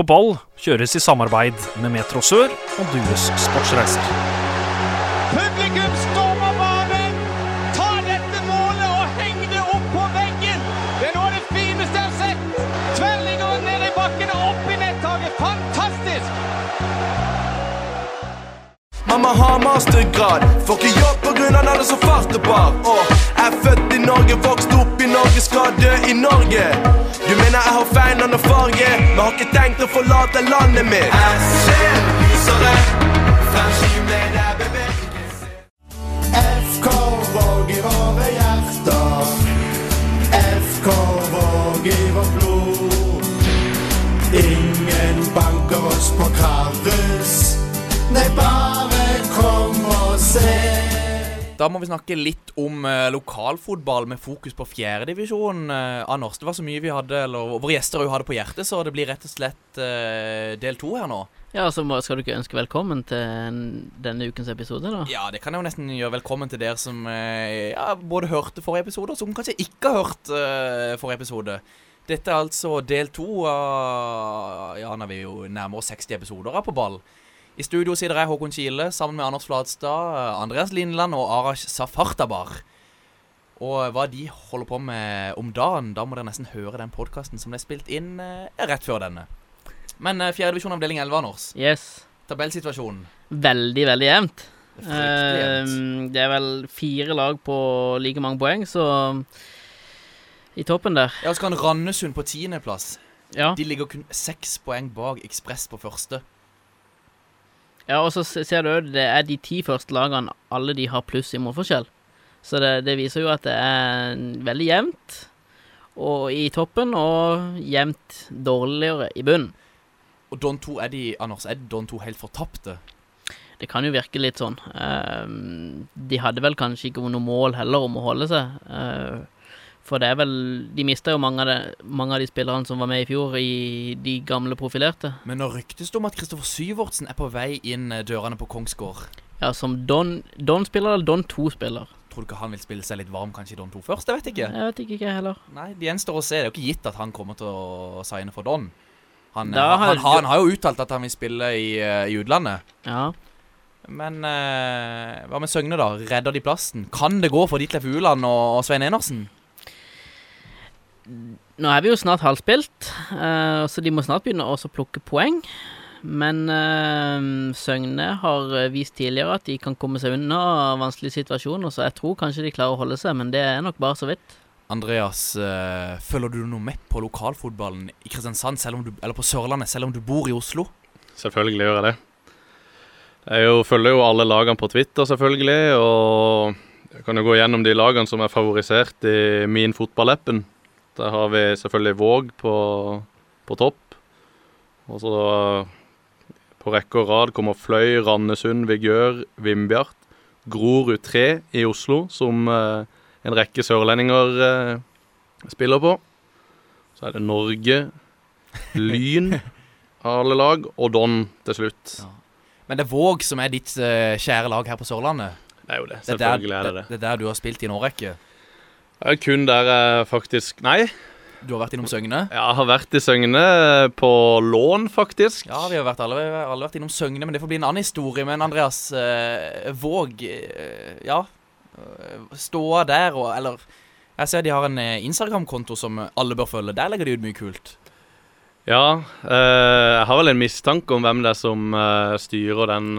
på ball kjøres i samarbeid med Metro Sør og Dues Sportsreiser. Publikum stormer banen! Ta dette målet og heng det opp på veggen! Det er noe av det fineste jeg har sett! Tverrliggeren ned i bakken og opp i nettaket. Fantastisk! Mamma har mastergrad, får ikke jobb av den er så fartebar. Og jeg er født i Norge, vokst opp i Norge, skal dø i Norge. Du mener jeg har feil navn og farge, men har ikke tenkt å forlate landet mitt. Jeg ser lysere, fremskriv der bevegelse. FK Våg i våre hjerter. FK Våg i vårt blod. Ingen banker oss på Karus. Nei, bare kom og se. Da må vi snakke litt om eh, lokalfotball med fokus på fjerdedivisjon. Uh, Anders, det var så mye vi hadde, eller våre gjester òg hadde på hjertet, så det blir rett og slett eh, del to her nå. Ja, så må, skal du ikke ønske velkommen til en- denne ukens episode, da? Ja, det kan jeg jo nesten gjøre velkommen til dere som eh, ja, både hørte forrige episode, og som kanskje ikke har hørt eh, forrige episode. Dette er altså del to av Ja, nå er vi jo nærmere 60 episoder av På ball. I studio sitter jeg, Håkon Kile, sammen med Anders Flatstad, Andreas Lindland og Arash Safartabar. Og hva de holder på med om dagen, da må dere nesten høre den podkasten som ble spilt inn eh, rett før denne. Men eh, fjerdedivisjon avdeling 11, Anders. Yes. Tabellsituasjonen. Veldig, veldig jevnt. Fryktelig jevnt. Ehm, det er vel fire lag på like mange poeng, så I toppen der. Ja, så kan Randesund på tiendeplass. Ja. De ligger kun seks poeng bak Ekspress på første. Ja og så ser du òg, det er de ti første lagene, alle de har pluss i målforskjell. Så det, det viser jo at det er veldig jevnt i toppen, og jevnt dårligere i bunnen. Og Don 2 er de, Anders, er Don 2 helt fortapte? Det kan jo virke litt sånn. Ehm, de hadde vel kanskje ikke noe mål heller om å holde seg. For det er vel De mista jo mange av, det, mange av de spillerne som var med i fjor, i de gamle profilerte. Men nå ryktes det om at Kristoffer Syvertsen er på vei inn eh, dørene på Kongsgård. Ja, som Don Don-spiller eller Don 2-spiller. Tror du ikke han vil spille seg litt varm kanskje i Don 2 først? Jeg vet ikke. Jeg vet ikke, ikke heller. Nei, Det gjenstår å se. Det er jo ikke gitt at han kommer til å signe for Don. Han, han, har- han, han har jo uttalt at han vil spille i, eh, i utlandet. Ja. Men eh, hva med Søgne, da? Redder de plassen? Kan det gå for Ditlef Uland og, og Svein Enersen? Nå er vi jo snart halvspilt, uh, så de må snart begynne også å plukke poeng. Men uh, Søgne har eh, vist tidligere at de kan komme seg unna vanskelige situasjoner, så jeg tror kanskje de klarer å holde seg, men det er nok bare så vidt. Andreas, uh, følger du noe med på lokalfotballen i Kristiansand, selv om du, eller på Sørlandet, selv om du bor i Oslo? Selvfølgelig gjør jeg det. Jeg jo, følger jo alle lagene på Twitter, selvfølgelig. Og jeg kan jo gå gjennom de lagene som er favorisert i min fotballappen. Der har vi selvfølgelig Våg på, på topp. Og så på rekke og rad kommer Fløy, Randesund, Vigør, Vindbjart. Grorud 3 i Oslo, som eh, en rekke sørlendinger eh, spiller på. Så er det Norge, Lyn av alle lag, og Don til slutt. Ja. Men det er Våg som er ditt eh, kjære lag her på Sørlandet. Det er jo det. Det er, der, Selvfølgelig er det det. det er der du har spilt i en årrekke. Det er kun der jeg faktisk Nei, Du har vært innom Søgne. jeg har vært i Søgne på lån, faktisk. Ja, vi har vært, alle, alle vært innom Søgne, men det får bli en annen historie. Men Andreas, eh, Våg eh, Ja. eh, Ståa der og Eller jeg ser de har en eh, Instagram-konto som alle bør følge. Der legger de ut mye kult. Ja, eh, jeg har vel en mistanke om hvem det er som eh, styrer den,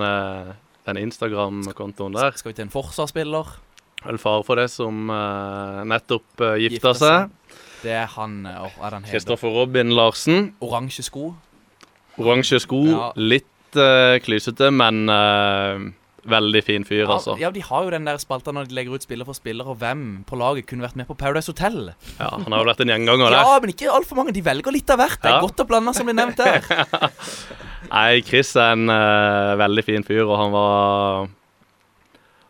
den Instagram-kontoen der. Skal vi til en forsvarsspiller? Vel far for det som eh, nettopp uh, gifta seg. Det er han eh, Hva er han? Kristoffer Robin Larsen. Oransje sko. Oransje sko. Ja. Litt uh, klysete, men uh, veldig fin fyr, Ja, altså. ja, de har jo den der spalta når de legger ut spiller for spiller, og hvem på laget kunne vært med på Paradise Hotel. Ja, han har jo vært en gjenganger der. Ja, men ikke altfor mange. De velger litt av hvert. Det er Ja. godt å blande, som blir nevnt der. Nei, Chris er en uh, veldig fin fyr, og han var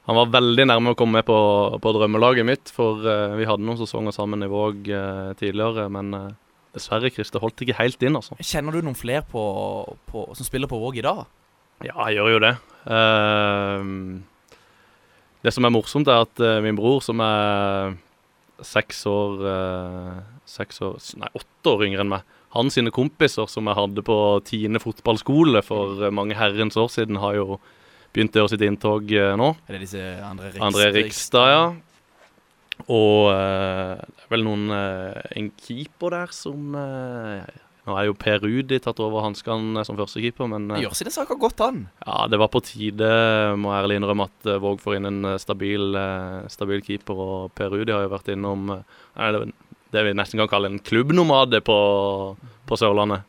Han var veldig nærme å komme med på, på drømmelaget mitt, for uh, vi hadde noen sesonger sammen i Våg uh, tidligere, men uh, dessverre, Christer, holdt ikke helt inn, altså. Kjenner du noen flere på, på, som spiller på Våg i dag? Ja, jeg gjør jo det. Det som er morsomt, er at min bror, som er seks år Seks år Nei, åtte år yngre enn meg, han sine kompiser som jeg hadde på Tine fotballskole for mange herrens år siden, har jo begynt å gjøre sitt inntog eh, nå. Er det disse André Rikstad? André Rikstad, ja. Og eh, det er vel noen eh, En keeper der som Nå er jo Per Rudi tatt over hanskene som førstekeeper, men gjør sine saker godt, han. ja, det var på tide, må jeg ærlig innrømme, at Våg får inn en stabil, stabil keeper. Og Per Rudi har jo vært innom nei, det, det vi nesten kan kalle en klubbnomade på, på Sørlandet.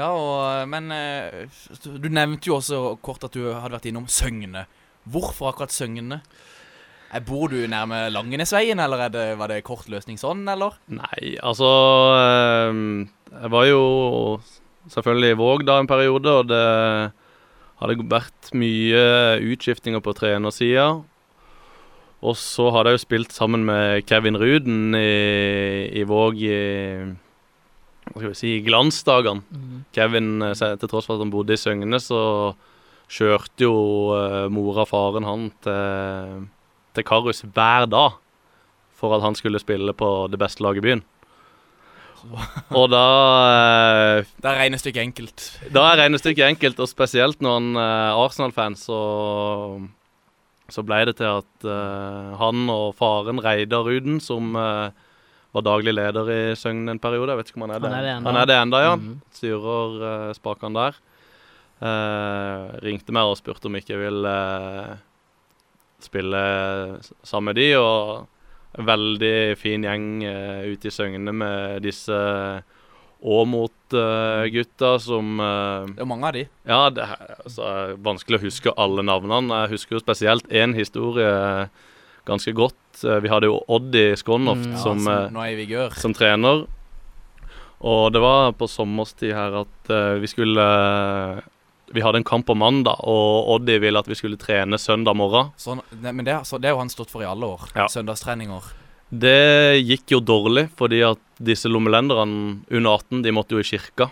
Ja, og, men eh, du nevnte jo også kort at du hadde vært innom Søgne. Hvorfor akkurat Søgne? Eh, Bor du nærme Langenesveien, eller er det, var det kort løsning sånn, eller? Nei, altså eh, Jeg var jo selvfølgelig i Våg da en periode, og det hadde vært mye utskiftinger på trenersida. Og så hadde jeg jo spilt sammen med Kevin Ruden i, i Våg i hva skal vi si, glansdagene. Mm. Kevin, eh, til tross for at han bodde i Søgne, så kjørte jo eh, mora og faren han til, til Karus hver dag for at han skulle spille på det beste laget i byen. Og da eh, Det er regnestykket enkelt. Da er regnestykket enkelt, og spesielt når han er Arsenal-fan, så, så ble det til at eh, han og faren Reidar Ruden, som eh, var daglig leder i Søgn en periode, jeg vet ikke om han er det. Han er det enda. Han er det enda, ja. Mhm. Styrer uh, spakene der. Uh, ringte meg og spurte om ikke jeg ville uh, spille sammen med de, og en veldig fin gjeng uh, ute i Søgne med disse Åmot-gutta som uh, Det er mange av de. Ja, det er altså, vanskelig å huske alle navnene. Jeg husker jo spesielt én historie ganske godt. Eh, Vi hadde jo Oddi Skånhoft Mm. Ja, som, som eh, i som trener. Og det var på sommerstid her at eh, vi skulle Vi hadde en kamp på mandag, og Oddi ville at vi skulle trene søndag morgen. Sånn, men det, det har jo han stått for i alle år. Ja. Søndagstreninger. Det gikk jo dårlig, fordi at disse lommelenderne under 18 de måtte jo i kirka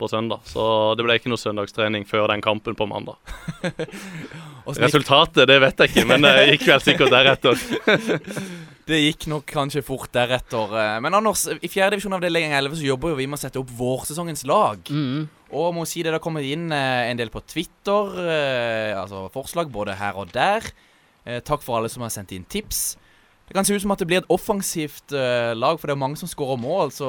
på søndag. Så det ble ikke noe søndagstrening før den kampen på mandag. Resultatet det vet jeg ikke, men det gikk vel sikkert deretter. Det gikk nok kanskje fort deretter. eh, Men Anders, i fjerde divisjon avdeling 11 så jobber jo vi med å sette opp vårsesongens lag. Mm. Og må si det, det har kommet inn eh, en del på Twitter, eh, altså forslag både her og der. Eh, takk for alle som har sendt inn tips. Det kan se ut som at det blir et offensivt uh, lag, for det er mange som skårer mål. Så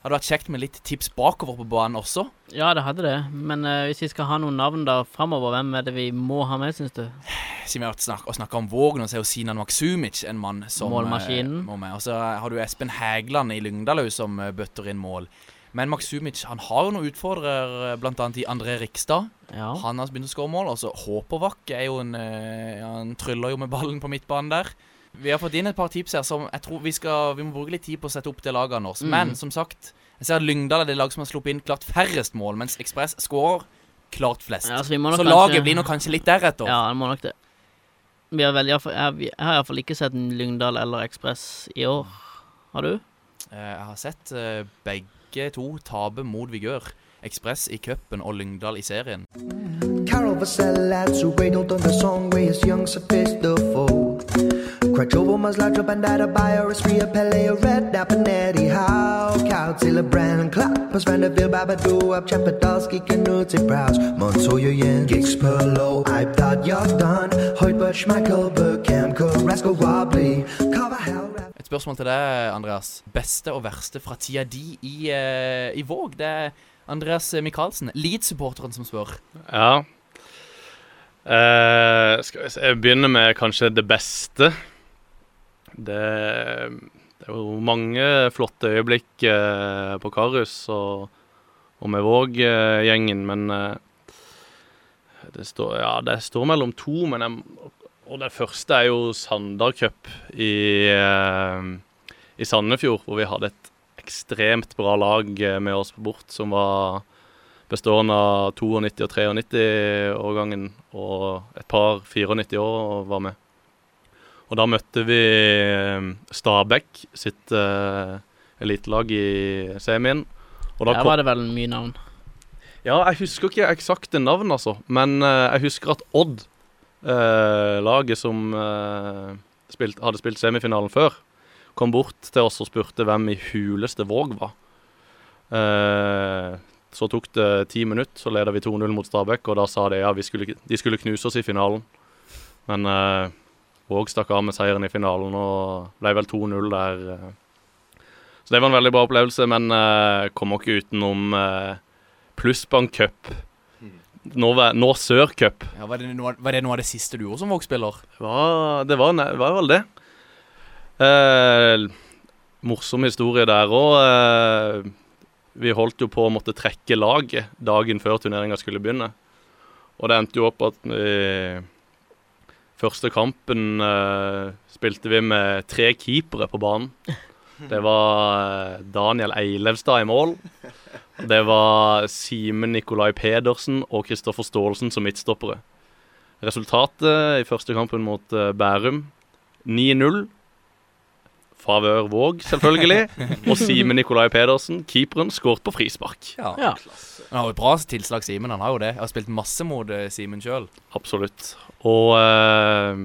hadde det vært kjekt med litt tips bakover på banen også. Ja, det hadde det. Men uh, hvis vi skal ha noen navn da framover, hvem er det vi må ha med, syns du? Siden vi har vært snakk, om Vågen, så er jo Sinan Maksumic en mann som Målmaskinen. Uh, må med. Og så har du Espen Hægland i Lyngdal òg som bøtter inn mål. Men Maksumic han har jo noen utfordrere, bl.a. i André Rikstad. Ja. Han har begynt å skåre mål. Og så Håpervak er jo en Han tryller jo med ballen på midtbanen der. Vi har fått inn et par tips her som jeg tror vi skal Vi må bruke litt tid på å sette opp det laget Anders. Mhm. Men som sagt, jeg ser at Lyngdal er det lag som har sluppet inn klart færrest mål, mens Ekspress skårer klart flest. Ja, så så kanskje- laget blir nok kanskje litt deretter. Ja, det må nok det. Vi har vel, jeg, jeg har iallfall ikke sett Lyngdal eller Ekspress i år. Har du? Eh, Jeg har sett eh, begge to tape mot Vigør. Ekspress i cupen og Lyngdal i serien. Carol lads who waitled on the song where his young sophistical. Crutchovo Maslatra Bandada Bios Ria Pele Red Napanetti How Cow Tilla Brand Clappers Vanderbilt Babadoo Up Chapadalski Canuti Browse Montoya Yen Gigs Perlo I've thought you're done Hoyt Schmeichel Burkham Carrasco Wobbly Cover Hell Et spørsmål til deg, Andreas. Beste og verste fra tida di i, uh, i Våg? Det er Andreas Michaelsen, Leeds-supporteren, som spør. Ja. Eh, skal vi se Jeg begynner med kanskje det beste. Det, det er jo mange flotte øyeblikk uh, på Karus og, og med Våg-gjengen, men eh, det, står, ja, det står mellom to. Men jeg, og det første er jo Sandar Cup i, i Sandefjord, hvor vi hadde et ekstremt bra lag med oss på bort, som var bestående av 92 og 93-årgangen, og et par 94 år var med. Og da møtte vi eh, Stabæk sitt uh, elitelag i semien. Og Der var det vel mye navn. ja, jeg husker ikke eksakte navn, altså. Men uh, jeg husker at Odd, uh, laget som uh, spilt, hadde spilt semifinalen før, kom bort til oss og spurte hvem i huleste Våg var. Eh, så tok det ti minutter, så leda vi 2-0 mot Stabæk, og da sa de ja, skulle, de skulle knuse oss i finalen. Men eh, Våg stakk av med seieren i finalen og ble vel 2-0 der. eh. Så det var en veldig bra opplevelse, men eh, kommer ikke utenom eh, Plussbank Cup. Var- nå Sør Cup. Ja, var, det noe, var det noe av det siste du gjorde som Våg-spiller? Det var, det var, ne- var vel det. Eh, morsom historie der òg. Eh, vi holdt jo på å måtte trekke laget dagen før turneringa skulle begynne. Og det endte jo opp at vi Første kampen eh, spilte vi med tre keepere på banen. Det var eh, Daniel Eilevstad i mål. Det var Simen Nikolai Pedersen og Kristoffer Staalesen som midtstoppere. Resultatet i første kampen mot eh, Bærum 9-0. Favør Våg, selvfølgelig. Og Simen Nikolai Pedersen, keeperen, skåret på frispark. Ja. Ja. Han har jo et bra tilslag, Simen. Han har jo det. Jeg har spilt masse mot eh, Simen sjøl. Absolutt. Og eh,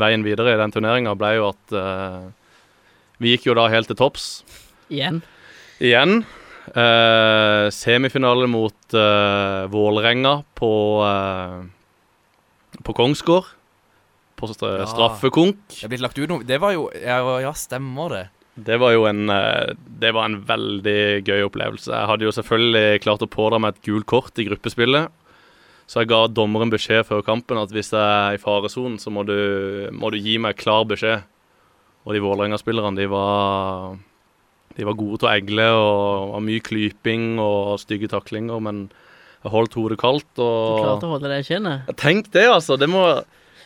veien videre i den turneringa ble jo at eh, vi gikk jo da helt til topps Igjen. igjen. Eh, semifinale mot eh, Vålerenga på, eh, på Kongsgård. På straffekonk. Det er blitt lagt ut noe Det var jo Ja, ja stemmer det. Det var jo en, eh, det var en veldig gøy opplevelse. Jeg hadde jo selvfølgelig klart å pådra meg et gult kort i gruppespillet. Så jeg ga dommeren beskjed før kampen at hvis jeg er i faresonen, så må du, må du gi meg klar beskjed. Og de Vålerenga-spillerne, de var De var gode til å egle og var mye klyping og stygge taklinger, men jeg holdt hodet kaldt Du klarte å holde deg i kinnet? Tenk det, altså! Det må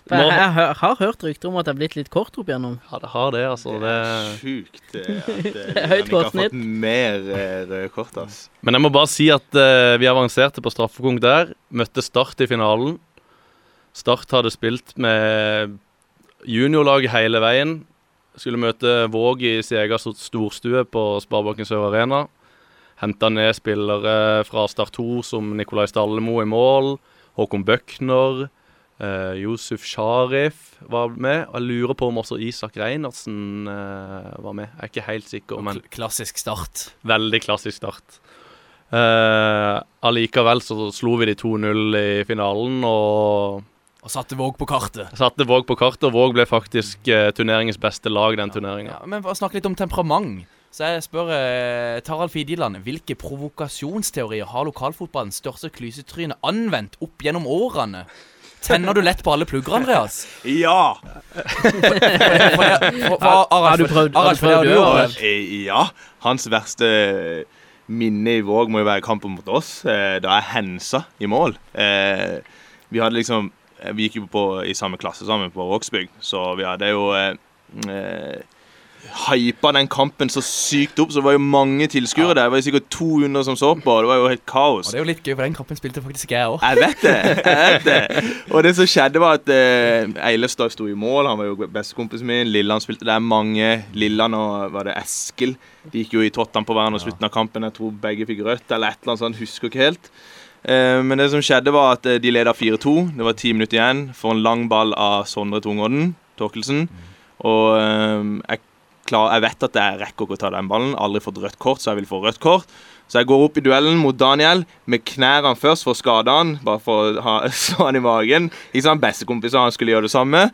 For Jeg, jeg, har- har hørt rykter om at det er blitt litt kort opp igjennom. Ja, det har det, altså. Det Sjukt. det, At eh, Høyt Jannik har kortsnitt. fått mer eh, røde kort, ass. Men jeg må bare si at uh, vi avanserte på straffekonk der. Møtte Start i finalen. Start hadde spilt med juniorlag hele veien. Skulle møte Våg i sin egen storstue på Sparebanken Sør Arena. Henta ned spillere fra Start 2 som Nikolai Stallemo i mål. Håkon Bøckner. Eh, Josef Sharif var med. Og jeg lurer på om også Isak Reinertsen uh, var med. Jeg er ikke helt sikker. men... Kl- Klassisk start. Veldig klassisk start. Uh, allikevel så slo vi de 2-0 i finalen og Og satte Våg på kartet. satte Våg på kartet. Og Våg ble faktisk uh, turneringens beste lag den turneringa. Ja, men snakke litt om temperament. Så jeg spør eh, Tarald Fidjeland, hvilke provokasjonsteorier har lokalfotballens største klysetryne anvendt opp gjennom årene? Tenner du lett på alle plugger, Andreas? Ja! Har du prøvd- har du Arald. Eh, Ja. Hans verste minne i Våg må jo være kampen mot oss, eh, da jeg hensa i mål. Eh, Vi hadde liksom Vi gikk jo på, i samme klasse sammen på Vågsbygd, så vi hadde jo hypa den kampen så sykt opp, så det var jo mange tilskuere der. Det var jo sikkert 200 som så på, det var jo helt kaos. Og det er jo litt gøy, for den kampen spilte faktisk jeg òg. Jeg vet det. jeg vet det Og det som skjedde, var at eh, Eilestad sto i mål. Han var jo bestekompisen min. Lilland spilte der. Mange Lilland og var det Eskil. De gikk jo i tottene på hverandre i slutten av kampen. Jeg tror begge fikk rødt eller et eller annet sånt. Husker ikke helt. Eh, men det som skjedde, var at eh, de leda 4-2. Det var ti minutter igjen. For en lang ball av Sondre Tungodden Torkelsen. Og eh, jeg, klar, jeg vet at jeg rekker ikke å ta den ballen. Aldri fått rødt kort, så jeg vil få rødt kort. Så jeg går opp i duellen mot Daniel med knærne først for å skade han. Bare for å ha slå han i magen. Ikke sant, Bestekompiser han skulle gjøre det samme.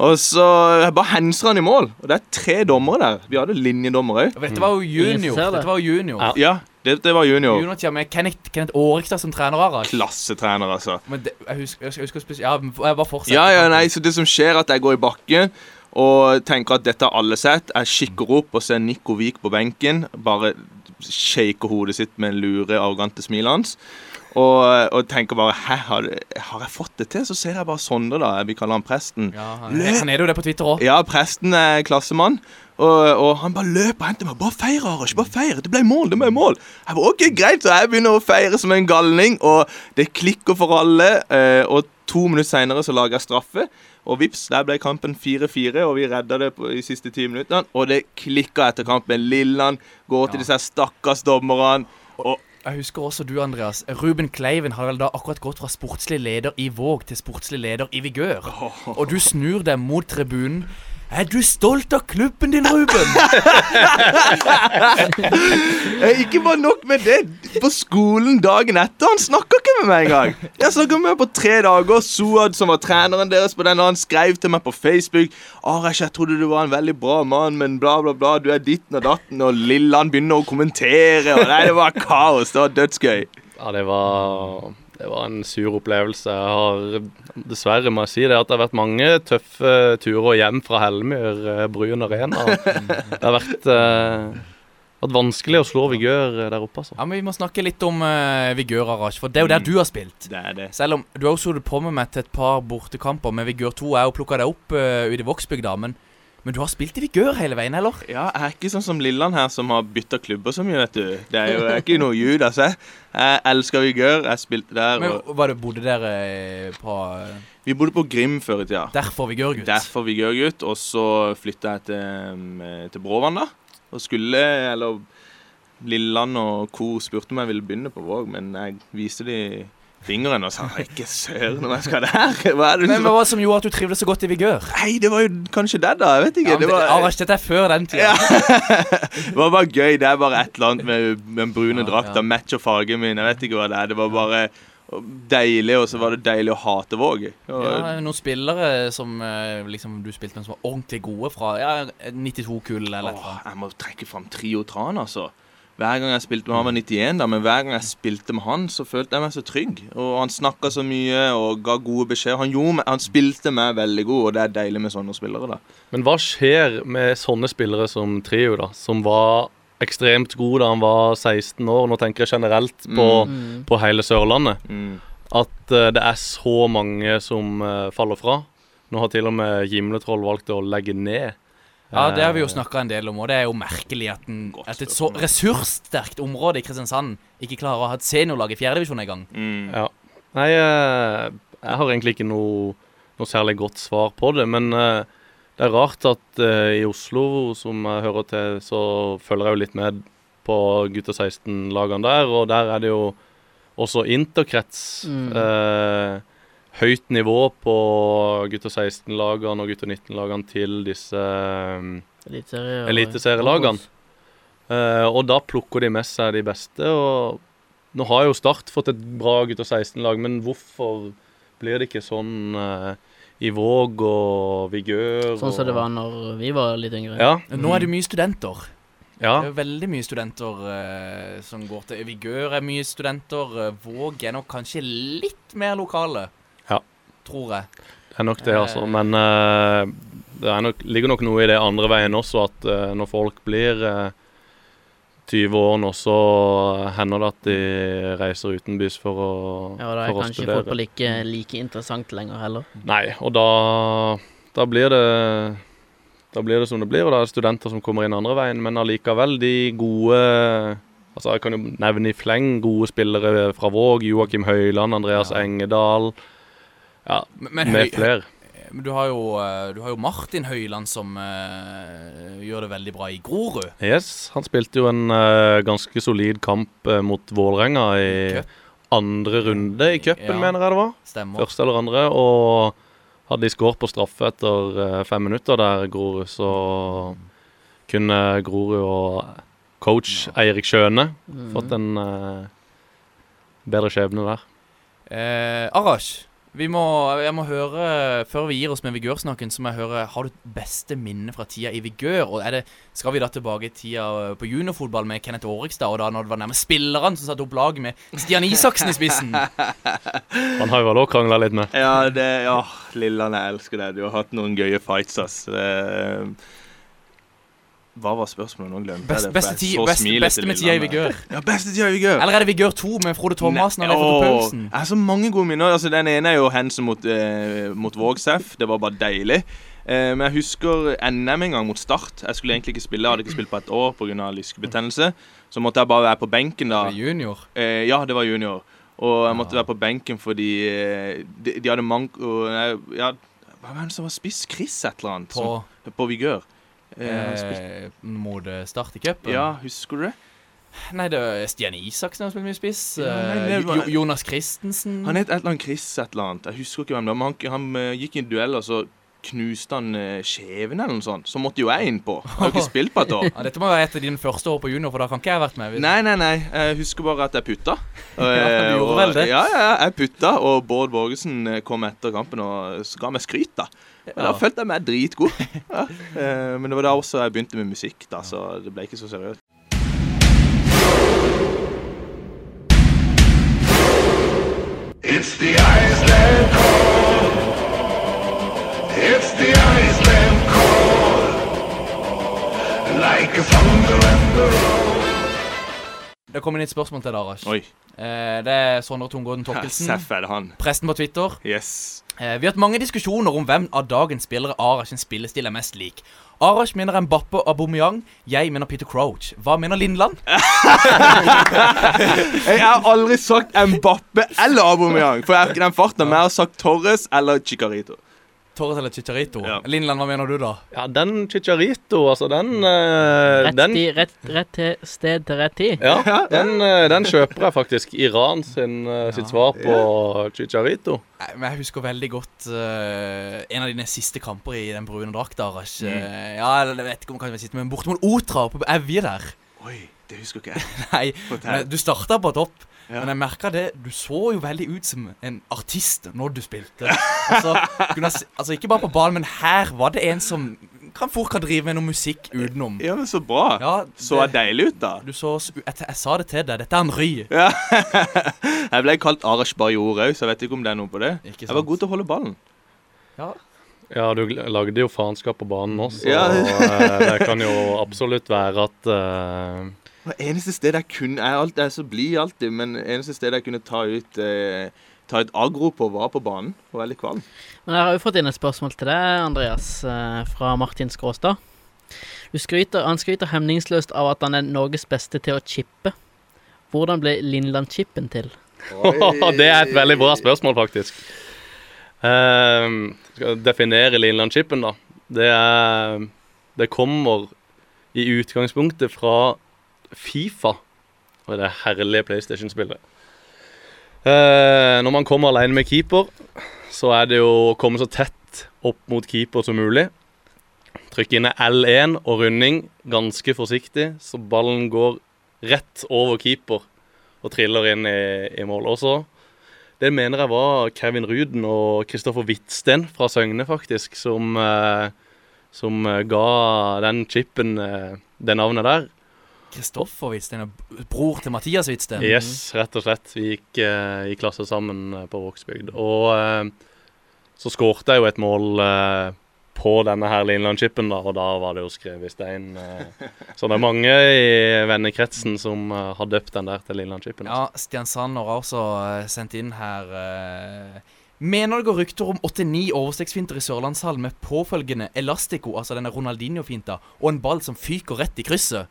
Og så jeg bare henser han i mål. Og det er tre dommere der. Vi hadde linjedommer òg. Dette var jo junior. det. Dette var junior. Ja. Ja, det, det var junior. Junior-tida med Kenneth, Kenneth Årikstad som trener, Arald. Klassetrener, altså. Men det, jeg husker, jeg husker spesielt Ja, jeg bare fortsetter. Ja, ja, nei, så det som skjer er at jeg går i bakken og tenker at dette har alle sett. Jeg kikker opp og ser Nico Vik på benken. Bare shaker hodet sitt med en lure, arrogante smil hans. Og, og tenker bare Hæ, har, har jeg fått det til? Så ser jeg bare Sondre, da. Vi kaller han presten. Ja, han, han er jo det på Twitter òg. Ja, presten er klassemann. Og, og han bare løper og henter meg. 'Bare feir, Arash. Bare feir. Det ble mål. det ble mål.' Jeg bare, ok, greit, Så jeg begynner å feire som en galning, og det klikker for alle. eh, og to minutter seinere så lager jeg straffe. Og vips, der ble kampen 4-4, og vi redda det på, i siste ti minuttene. Og det klikka etter kampen. Lilland går til disse stakkars dommerne. Og Jeg husker også du, Andreas. Ruben Kleiven har vel da akkurat gått fra sportslig leder i Våg til sportslig leder i Vigør. Og du snur deg mot tribunen. Er du stolt av klubben din, Ruben? Eh, Ikke bare nok med det. På skolen dagen etter. Han snakker ikke med meg engang. Jeg snakka med meg på tre dager. Suad, som var treneren deres på den, han skrev til meg på Facebook. Arash, jeg trodde du var en veldig bra mann, men bla, bla, bla. Du er ditten og datten. Og Lilland begynner å kommentere. Og nei, det var kaos. Det var dødsgøy. Ja, det var, det var en sur opplevelse. Jeg har dessverre må jeg si det at det har vært mange tøffe turer hjem fra Hellemyr, eh, Bryn Arena. Det har vært, eh, vært vanskelig å slå Vigør der oppe, altså. Ja, men Vi må snakke litt om eh, Vigør, Arash, for det er jo der du har spilt. Det er det. Selv om du har jo sittet på med meg til et par bortekamper med Vigør 2. Jeg har jo plukka deg opp uh, ute i Vågsbygda, men, men du har spilt i Vigør hele veien, eller? Ja, jeg er ikke sånn som Lilland her, som har bytta klubber så mye, vet du. Det er jo er ikke noe Judas, jeg. Jeg elsker Vigør. Jeg spilte der. Men Og var det, Bodde dere eh, på eh, vi bodde på Grim før i tida. Derfor Vigør, gutt? Derfor Vigør-gutt. Og så flytta jeg til, um, til Bråvann, da. Og skulle, eller Lilland og co. spurte om jeg ville begynne på Våg, men jeg viste de fingeren og sa ikke søren om jeg skal der. Hva det Men hva var det som gjorde at du trivdes så godt i Vigør? Nei, det var jo kanskje det, da. Jeg vet ikke. Ja, det var, Arash, dette er før den tida. Ja. det var bare gøy. Det er bare et eller annet med, den brune Ja, drakta. ja. Matcher fargen min. Jeg vet ikke hva det er. Det var bare deilig, og så var det deilig å hate Våg. Og- Ja, noen spillere som eh, liksom du spilte med som var ordentlig gode fra ja, 92-kull eller noe. Jeg må trekke fram Trio Tran, altså. Hver gang jeg spilte med han var 91, da, men hver gang jeg spilte med han, så følte jeg meg så trygg. Og han snakka så mye og ga gode beskjeder. Han, meg- han spilte meg veldig god, og det er deilig med sånne spillere, da. Men hva skjer med sånne spillere som Trio, da, som var ekstremt god da han var 16 år? Nå tenker jeg generelt på, Mm. på hele Sørlandet. Mm. At uh, det er så mange som uh, faller fra. Nå har til og med Gimletroll valgt å legge ned. Ja, det har vi jo Eh, snakka en del om, og det er jo merkelig at, en, at et så ressurssterkt område i Kristiansand ikke klarer å ha et seniorlag i fjerdedivisjon engang. Mm. Ja. Nei, eh, jeg har egentlig ikke noe, noe særlig godt svar på det. Men eh, det er rart at i Oslo, som jeg hører til, så følger jeg jo litt med på gutta 16-lagene der. Og der er det jo også interkrets. Mm. Eh, høyt nivå på gutter 16-lagene og gutter 19-lagene til disse og- eliteserielagene. Eh, og da plukker de med seg de beste. Og nå har jo Start fått et bra gutter 16-lag, men hvorfor blir det ikke sånn uh, i Våg og Vigør? Sånn som det var når vi var litt yngre. Ja. Nå er det mye studenter. ja. Det er veldig mye studenter uh, som går til Vigør er mye studenter. Våg er nok kanskje litt mer lokale. Tror jeg. Det er nok det, altså. Men uh, det er nok, ligger nok noe i det andre veien også, at uh, når folk blir uh, 20 år nå, så hender det at de reiser utenbys for å, studere. Ja, og da er kanskje studere. fotball ikke like interessant lenger heller. Nei, og da, da blir det Da blir det som det blir, og da er det studenter som kommer inn andre veien. Men allikevel, de gode Altså Jeg kan jo nevne i fleng gode spillere fra Våg. Joakim Høiland, Andreas Ja. Engedal. Ja, Men, men med flere. Men du har jo, eh, du har jo Martin Høiland som uh, gjør det veldig bra i Grorud. Yes, han spilte jo en uh, ganske solid kamp uh, mot Vålerenga i Køpp. andre runde i cupen, Ja. mener jeg det var. Stemmer. Første eller andre. Og hadde de skåret på straffe etter eh, fem minutter der, Grorud, så kunne Grorud og coach Eirik Skjøne Mm. fått en eh, bedre skjebne der. Eh, Arash, vi må, jeg må høre Før vi gir oss med Vigør-snakken, så må jeg høre Har du beste minne fra tida i Vigør? Og er det, Skal vi da tilbake i tida på juniorfotball med Kenneth Årikstad, og da når det var nærmest spillerne som satte opp laget med Stian Isaksen i spissen? Han har jo vel òg krangla litt med. Ja, det, ja, Lilland, jeg elsker det. Du har hatt noen gøye fights, ass. Det, hva var spørsmålet nå? Glemte Best, jeg det, beste, ti, så beste, med tida i Vigør? Ja, beste tida i Vigør. Eller er det Vigør 2 med Frode Thomassen og Leif Paulsen? Jeg har så mange gode minner. Altså, den ene er jo hendelsen mot, eh, mot Vågsef. Det var bare deilig. Eh, men jeg husker NM en gang mot Start. Jeg skulle egentlig ikke spille, jeg hadde ikke spilt på et år pga. lyskebetennelse. Så måtte jeg bare være på benken da. Det var Junior. Eh, ja, det var junior. Og jeg måtte være på benken fordi eh, de, de hadde mange eh, Ja, hva var det som var spiss? Chris et eller annet? På som, på Vigør. Eh, eh, mot eh, Start i cupen? ja, husker du det? Nei, det er Stian Isaksen har spilt mye spiss. Ja, nei, Eh, var- Jo- Jonas Christensen. Han het et eller annet Chris et eller annet. Jeg husker ikke hvem det var. Han, han gikk i en duell, og så knuste han skjeven kjeven eller noe sånt. Så måtte jo jeg innpå. Jeg har jo ikke spilt på et år. Ja, dette må være et av dine første år på junior, for da kan ikke jeg ha vært med. Nei, nei, nei. Jeg husker bare at jeg putta. Ja, du gjorde vel det? Ja, ja, jeg putta, og Bård Borgesen eh, kom etter kampen og ga meg skryt, da. Men Da følte jeg meg dritgod. Ja. Eh, Men det var da også jeg begynte med musikk, da, så det ble ikke så seriøst. It's the Det kommer inn et spørsmål til deg, Arash. Oi. Eh, det er Sondre Tungården Torkelsen, Seff er det han. presten på Twitter. Yes. Eh, vi har hatt mange diskusjoner om hvem av dagens spillere Arash sin spillestil er mest lik. Arash mener Mbappe og Aubameyang. Jeg mener Peter Crouch. Hva mener Lindland? Jeg har aldri sagt Mbappe eller Aubameyang. For jeg har ikke den farten. Men jeg har sagt Torres eller Chicarito. Torres eller Chicharito? Ja. Lindland, hva mener du da? Ja, den Chicharito, altså, den uh, Rett, den, i, rett, rett til sted til rett tid. ja, den, uh, den kjøper jeg faktisk. Iran sin, eh, sitt svar på Chicharito. Nei, men Jeg husker veldig godt en av dine siste kamper i den brune drakta, Mm. Ja, jeg vet ikke om jeg sitter men borte mot Otra på Evje der. Oi, det husker ikke jeg. Nei, men du starta på topp. Ja. Men jeg merka det, du så jo veldig ut som en artist når du spilte. Altså, ha altså Ikke bare på banen, men her var det en som kan fort kan drive med noe musikk utenom. Ja, men så bra. Ja, Så det- deilig ut, da. Du så, jeg, jeg sa det til deg, dette er en ry. Ja. jeg ble kalt Arash Bajor òg, så jeg vet ikke om det er noe på det. Ikke Jeg var god til å holde ballen. Ja, du lagde jo faenskap på banen også, Ja. og eh, det kan jo absolutt være at eh, Det eneste stedet jeg kunne Jeg alltid, jeg er så blid alltid, men eneste stedet jeg kunne ta ut eh, Ta ut agro på, var på banen. Og veldig kvalm. Men jeg har jo fått inn et spørsmål til deg, Andreas, eh, fra Martin Skråstad. Du skryter, han skryter hemningsløst av at han er Norges beste til å chippe. Hvordan ble Lindland-chippen til? det er et veldig bra spørsmål, faktisk. Uh, skal definere Lindland-chippen, da. Det er Det kommer i utgangspunktet fra Fifa og det herlige PlayStation-spillet. Eh, når man kommer alene med keeper, så er det jo å komme så tett opp mot keeper som mulig. Trykke inn L1 og runding ganske forsiktig, så ballen går rett over keeper og triller inn i, i mål. Også det mener jeg var Kevin Ruden og Kristoffer Hvitsten fra Søgne, faktisk, som, eh, som ga den chipen eh, det navnet der. Kristoffer Hvitsten, bror til Mathias Hvitsten. Yes, rett og slett. Vi gikk uh, i klasse sammen eh, på Vågsbygd. Og uh, så skårte jeg jo et mål på denne her Linland-chipen, da, og da var det jo skrevet i stein. Så det er mange i vennekretsen som har døpt den der til Linland-chipen. Ja, Stian Sander har også sendt inn her Mener det går rykter om 89 overstegsfinter i Sørlandshallen med påfølgende elastico, altså denne Ronaldinho-finta, og en ball som fyker rett i krysset?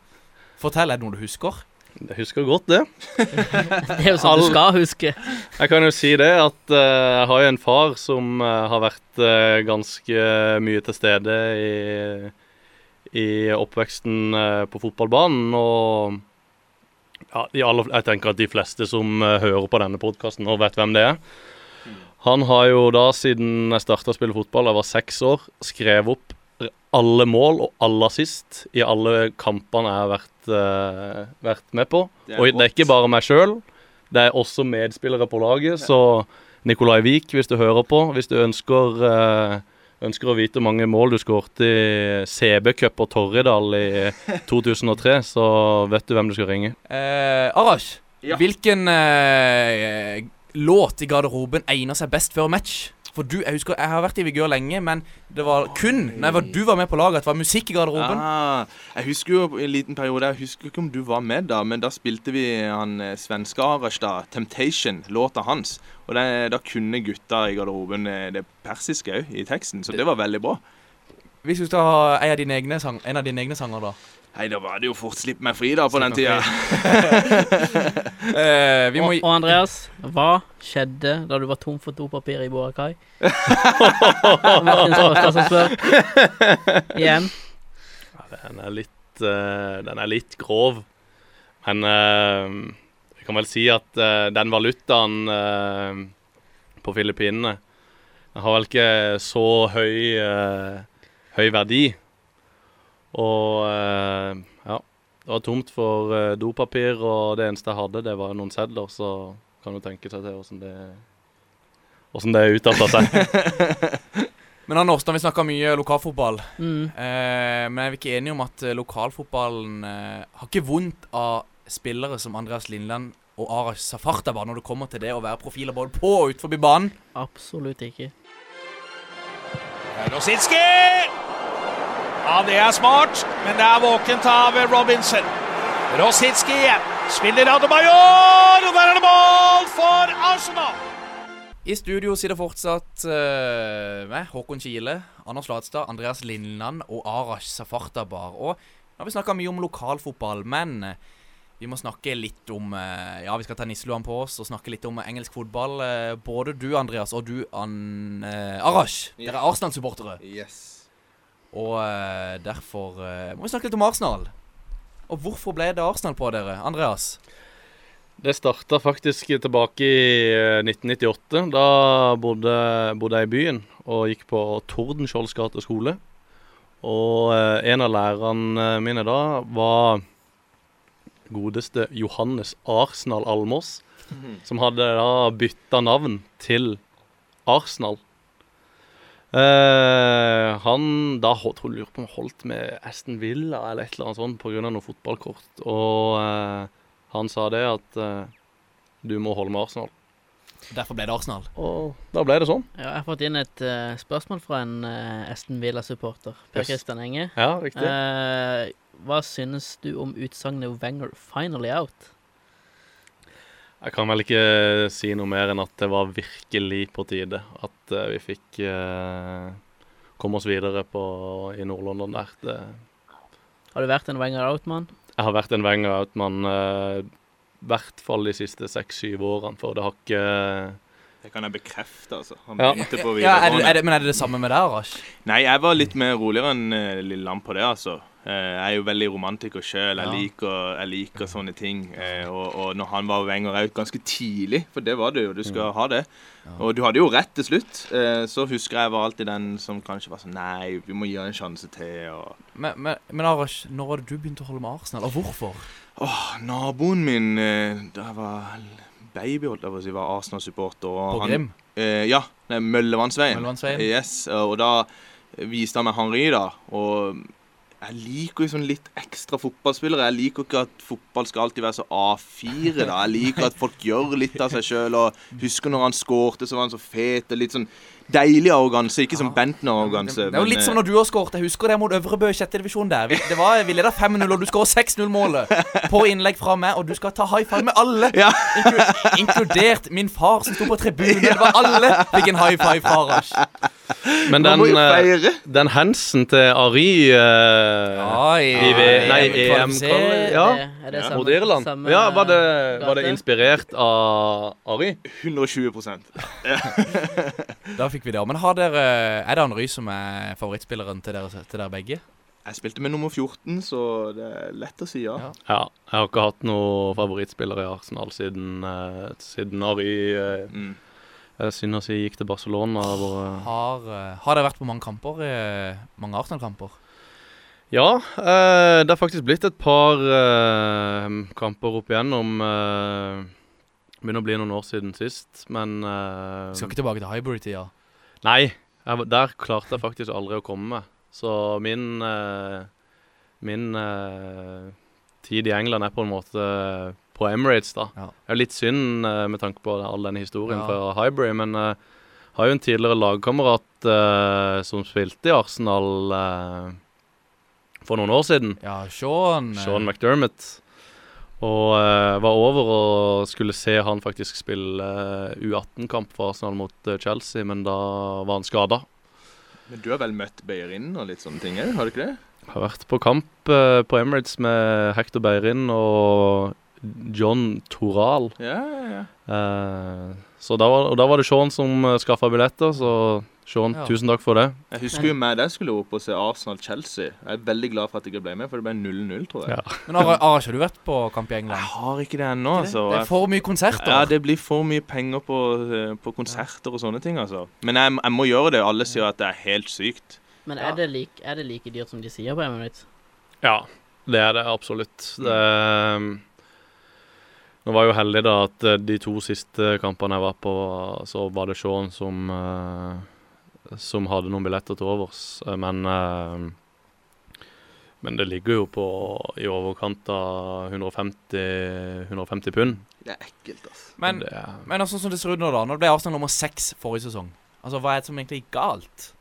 Fortell, er det noe du husker? Jeg husker godt det. Det er jo sånn du skal huske. Jeg kan jo si det at uh, jeg har jo en far som uh, har vært uh, ganske mye til stede i, i oppveksten på fotballbanen. Og ja, de aller, jeg tenker at de fleste som hører på denne podkasten og vet hvem det er. Han har jo da, siden jeg starta å spille fotball, jeg var seks år, skrevet opp alle mål og alle assist i alle kampene jeg har vært, uh, vært med på. Det og det er ikke bare meg sjøl. Det er også medspillere på laget, så Nikolai Vik, hvis du hører på, hvis du ønsker, uh, ønsker å vite hvor mange mål du skåret i CB-cup og Torridal i 2003, så vet du hvem du skal ringe. Uh, Arash, Ja. hvilken låt i garderoben egner seg best før match? For du, jeg husker, jeg har vært i vigør lenge, men det var kun når jeg var, du var med på laget, at det var musikk i garderoben. Ah, jeg husker jo en liten periode Jeg husker ikke om du var med da, men da spilte vi han eh, svenske Arestad. 'Temptation', låta hans. Og det, da kunne gutta i garderoben eh, det persiske òg i teksten, så det var veldig bra. Hvis du skal ha en av dine egne, sang, en av dine egne sanger, da. Nei, da var det jo fort 'Slipp meg fri', da, på den tida. Eh, vi må Og, og Andreas, hva skjedde da du var tom for dopapir i Boracay? Martin Skråstad som spør. Igjen. Den er litt, uh, den er litt grov. Men uh, jeg kan vel si at uh, den valutaen uh, på Filippinene har vel ikke så høy, høy verdi. Og eh, ja, det var tomt for eh, dopapir, og det eneste jeg hadde, det var noen sedler. Så kan du tenke seg til åssen det, hvordan det utarta seg. Men Anders, da vi snakka mye lokalfotball, Mm. eh, men er vi ikke enige om at eh, lokalfotballen eh, har ikke vondt av spillere som Andreas Lindland og Arash Safartaba når det kommer til det å være profiler både på og utenfor banen? Absolutt ikke. Rosicki! Ja, det er smart, men det er våkent av Robinson. Rosicki igjen. Spiller Adebayor, og der er det mål for Arsenal! I studio sitter fortsatt uh, med Håkon Kile, Anders Flatstad, Andreas Lindland og Arash Safartabar. Og nå har vi snakka mye om lokalfotball, men eh, vi må snakke litt om eh, Ja, vi skal ta nisseluene på oss og snakke litt om engelsk fotball. Eh, Både du, Andreas, og du, An eh, Arash. Dere er Arsenal-supportere. Yes. Og uh, derfor uh, må vi snakke litt om Arsenal. Og hvorfor ble det Arsenal på dere, Andreas? Det starta faktisk tilbake i eh, 1998. Da bodde, bodde jeg i byen og gikk på Tordenskiolds gate skole. Og uh, en av lærerne mine da var godeste Johannes Arsenal Almås. Som hadde da bytta navn til Arsenal. Eh, han da holdt, hun lurer på om holdt med Aston Villa eller et eller annet sånt pga. noe fotballkort. Og uh, han sa det at uh, du må holde med Arsenal. Derfor ble det Arsenal. Og da ble det sånn. Ja, jeg har fått inn et spørsmål fra en uh, Aston Villa-supporter. Per Kristian Enge. Ja, riktig. Eh, hva synes du om utsagnet 'Wenger finally out'? Jeg kan vel ikke si noe mer enn at det var virkelig på tide at eh, vi fikk eh, komme oss videre på, i Nord-London der. Det, Har du vært en Wenger out-mann? jeg har vært en Wenger Outman i hvert fall de siste seks-syv årene, for det har ikke Det kan jeg bekrefte, altså. Han Ja. begynte på Ja, er det, er det, men er det det samme med deg, Arash? Nei, jeg var litt mer roligere enn Lille Lam på det, altså. Eh, jeg er jo veldig romantiker sjøl. Jeg, liker- jeg liker sånne ting. Eh, og, og når han var Wenger out ganske tidlig, for det var det jo, du skal ha det. Og du hadde jo rett til slutt. Eh, så husker jeg var alltid den som kanskje var sånn Nei, vi må gi han en sjanse til. Og Men, men, men Arash, når var det du begynte å holde med Arsenal, og hvorfor? Åh, naboen min da jeg var baby, holdt jeg på å si, var Arsenal-supporter. På han- Grim? Eh, ja, Møllevannsveien. Møllevannsveien. Yes, og da viste han meg Henri, da. Og jeg liker sånn litt ekstra fotballspillere. Jeg liker ikke at fotball skal alltid være så A4, da. Jeg liker at folk gjør litt av seg sjøl. Husker når han skårte, så var han så fet og litt sånn deilig arroganse. Ikke som Bentner-arroganse. Det er jo litt som når du har skåret. Jeg husker det mot Øvrebø i sjette divisjon der. Det var, vi leda 5-0, og du skårer 6-0-målet på innlegg fra meg, og du skal ta high five med alle. Ja. Inklu inkludert min far som sto på tribunen. Det var alle fikk en high five fra Arash. Men den, eh, den hansen til Ari eh, Ja, i, nei, EM Ja, det- er det Ja. samme- Irland. samme Ja, var det, var det inspirert av Ari? 120% Da fikk vi det. Men har dere Er det Henry som er favorittspilleren til dere, til dere begge? Jeg spilte med nummer 14, så det er lett å si ja. Ja. Ja, jeg har ikke hatt noen favorittspiller i Arsenal siden, eh, siden Ari eh, Mm. Synd å si gikk til Barcelona. Hvor, eh, Har, eh, har dere vært på mange kamper? eh, Mange Arsenal-kamper? ja, eh, det har faktisk blitt et par eh, kamper opp igjennom. Eh, begynner å bli noen år siden sist, men eh, skal ikke tilbake til Hybrid-tida. Nei, jeg, der klarte jeg faktisk aldri å komme. Så min Min tid i England er på en måte på Emirates, da. Ja. Det er litt synd eh, med tanke på all denne historien Ja. fra Highbury, men uh, har jo en tidligere lagkamerat uh, som spilte i Arsenal uh, for noen år siden. Ja, Sean. Sean McDermott. Og uh, var over og skulle se han faktisk spille eh, U18-kamp for Arsenal mot Chelsea, men da var han skada. Men du har vel møtt Beirin og litt sånne ting òg, har du ikke det? Jeg Har vært på kamp på Emirates med Hector Beirin og John Toral. Ja, ja, ja. Eh, så da var, og da var det Sean som uh, skaffa billetter, så Sean, Ja. tusen takk for det. Jeg husker jo meg, jeg skulle opp og se Arsenal-Chelsea. Jeg er veldig glad for at jeg ikke ble med, for det ble 0-0, tror jeg. Ja. Men Ara, Ara, har du vært på kamp i England? Jeg har ikke det ennå, altså. Det er for mye konserter. Ja, det blir for mye penger på, eh, på konserter og sånne ting, altså. Men jeg, jeg må gjøre det. Alle sier at det er helt sykt. Men Ja. er, det like, er det like dyrt som de sier på Emirates? Ja, det er det absolutt. Det, um, nå var jeg jo heldig da at eh, de to siste kampene jeg var på, så var det Sean som, eh, som hadde noen billetter til overs. Eh, Men, men det ligger jo på i overkant av 150, 150 pund. Det er ekkelt, altså. Men, det er, men altså, sånn som det ser ut nå, da. Nå ble Arsenal nummer seks forrige sesong. Altså, Hva er det som egentlig gikk galt?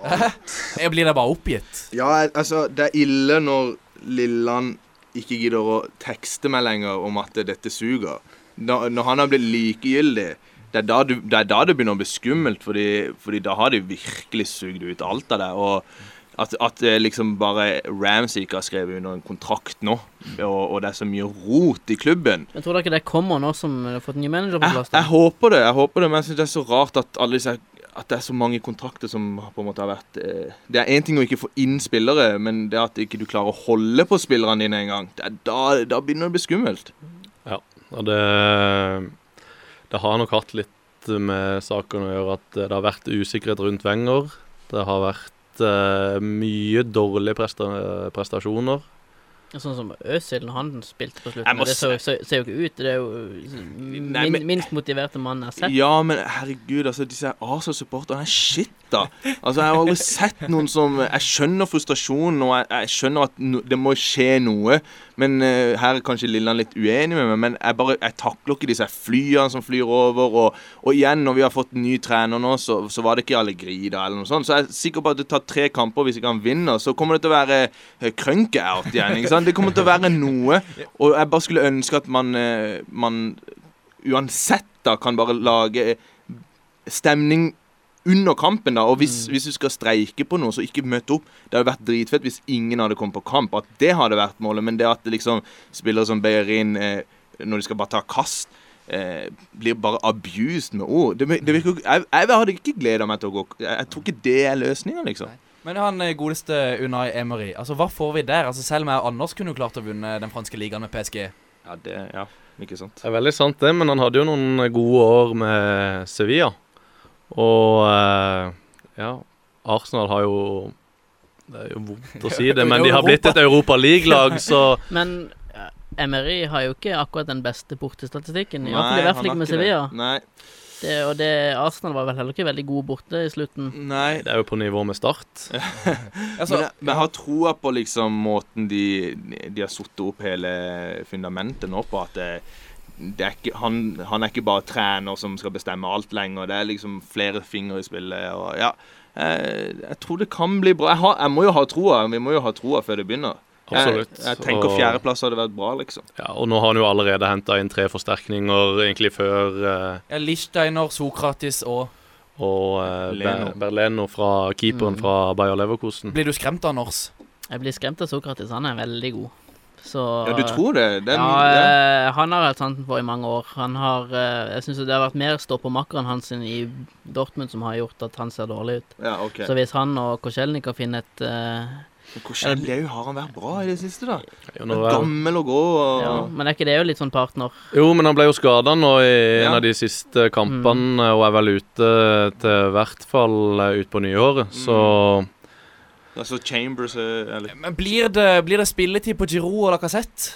Jeg blir det bare oppgitt? Ja, altså, det er ille når Lilland ikke gidder å tekste meg lenger om at dette suger. Når han har blitt likegyldig, det er, da du, det er da det begynner å bli skummelt, fordi, fordi da har de virkelig sugd ut alt av det. Og at, at eh, liksom bare Ramsey ikke har skrevet under en kontrakt nå, og, og det er så mye rot i klubben. Jeg tror ikke det kommer nå som har fått ny manager på plass. jeg jeg, håper det, jeg håper det, men jeg synes det er så rart at alle disse at det er så mange kontrakter som på en måte har vært eh, Det er én ting å ikke få inn spillere, men det at ikke du klarer å holde på spillerne dine engang, da, da begynner det å bli skummelt. Ja, og det, det har nok hatt litt med saken å gjøre at det har vært usikkerhet rundt Wenger. Det har vært eh, mye dårlige presta prestasjoner. Sånn som Øzil når han spilte på slutten. Det ser, ser, ser jo ikke ut. Det er jo min, Nei, men- minst motiverte mannen jeg har sett. Ja, men herregud, altså, disse Arsenal-supporterne er shit, da. Altså, Jeg har aldri sett noen som Jeg skjønner frustrasjonen, og jeg, jeg skjønner at no, det må skje noe. Men uh, her er kanskje Lilland litt uenig med meg, men jeg bare Jeg takler ikke disse flyene som flyr over. Og, og igjen, når vi har fått ny trener nå, så, så var det ikke Allegri da, eller noe sånt. Så jeg er sikker på at det tar tre kamper hvis ikke han vinner, så kommer det til å være eh, crunke-out igjen. ikke sant? Det kommer til å være noe. Og jeg bare skulle ønske at man, eh, man uansett da kan bare lage stemning under kampen, da. Og hvis, hvis du skal streike på noe, så ikke møte opp. Det hadde vært dritfett hvis ingen hadde kommet på kamp. At det hadde vært målet. Men det at det liksom spillere som Beirin, eh, når de skal bare ta kast, eh, blir bare abused med ord. Det, det virker, jeg, jeg hadde ikke gleda meg til å gå Jeg, jeg tror ikke det er løsninga, liksom. Men han eh, godeste Unai Emery, altså hva får vi der? Altså Selv med Anders kunne jo klart å vinne den franske ligaen med PSG. Ja, det, ja, ikke sant. Det er veldig sant det, men han hadde jo noen gode år med Sevilla. Og eh, ja, Arsenal har jo Det er jo vondt å si det, men de har blitt et Europa League-lag, så Men ja, Emery har jo ikke akkurat den beste bortestatistikken. I hvert fall ikke med det. Sevilla. Nei. Det, og det, Arsenal var vel heller ikke veldig gode borte i slutten. Nei. det er jo på nivå med Start. Altså, men, jeg, men jeg har troa på liksom måten de, de har satt opp hele fundamentet nå på. At det, det er ikke, han, han er ikke bare trener som skal bestemme alt lenger. Det er liksom flere fingre i spillet. Og ja, jeg, jeg tror det kan bli bra. Jeg, har, jeg må jo ha troa. Vi må jo ha troa før det begynner. Absolutt. Jeg, jeg tenker Og- fjerdeplass hadde vært bra, liksom. Ja, og nå har han jo allerede henta inn tre forsterkninger egentlig før eh, ja, Lichsteiner, Sokratis og Og eh, Leno. Berleno fra keeperen Mm. fra Bayer Leverkosten. Blir du skremt av Nors? Jeg blir skremt av Sokratis. Han er veldig god. Så Ja, du tror det? Den, ja, ja. eh, han har hatt sansen for i mange år. Han har eh, Jeg syns det har vært mer stoppermakkeren hans i Dortmund som har gjort at han ser dårlig ut. ja, okay. Så hvis han og Korselnik kan finne et eh, jo har han vært bra i det siste, da? Jo, gammel og grå. Og, ja, Men er ikke det jo litt sånn partner? Jo, men han ble jo skada nå i en av de siste kampene, og er vel ute til hvert fall utpå ut på nyåret. Så Altså Chambers eller, Men blir det, blir det spilletid på Giroud og Cassette?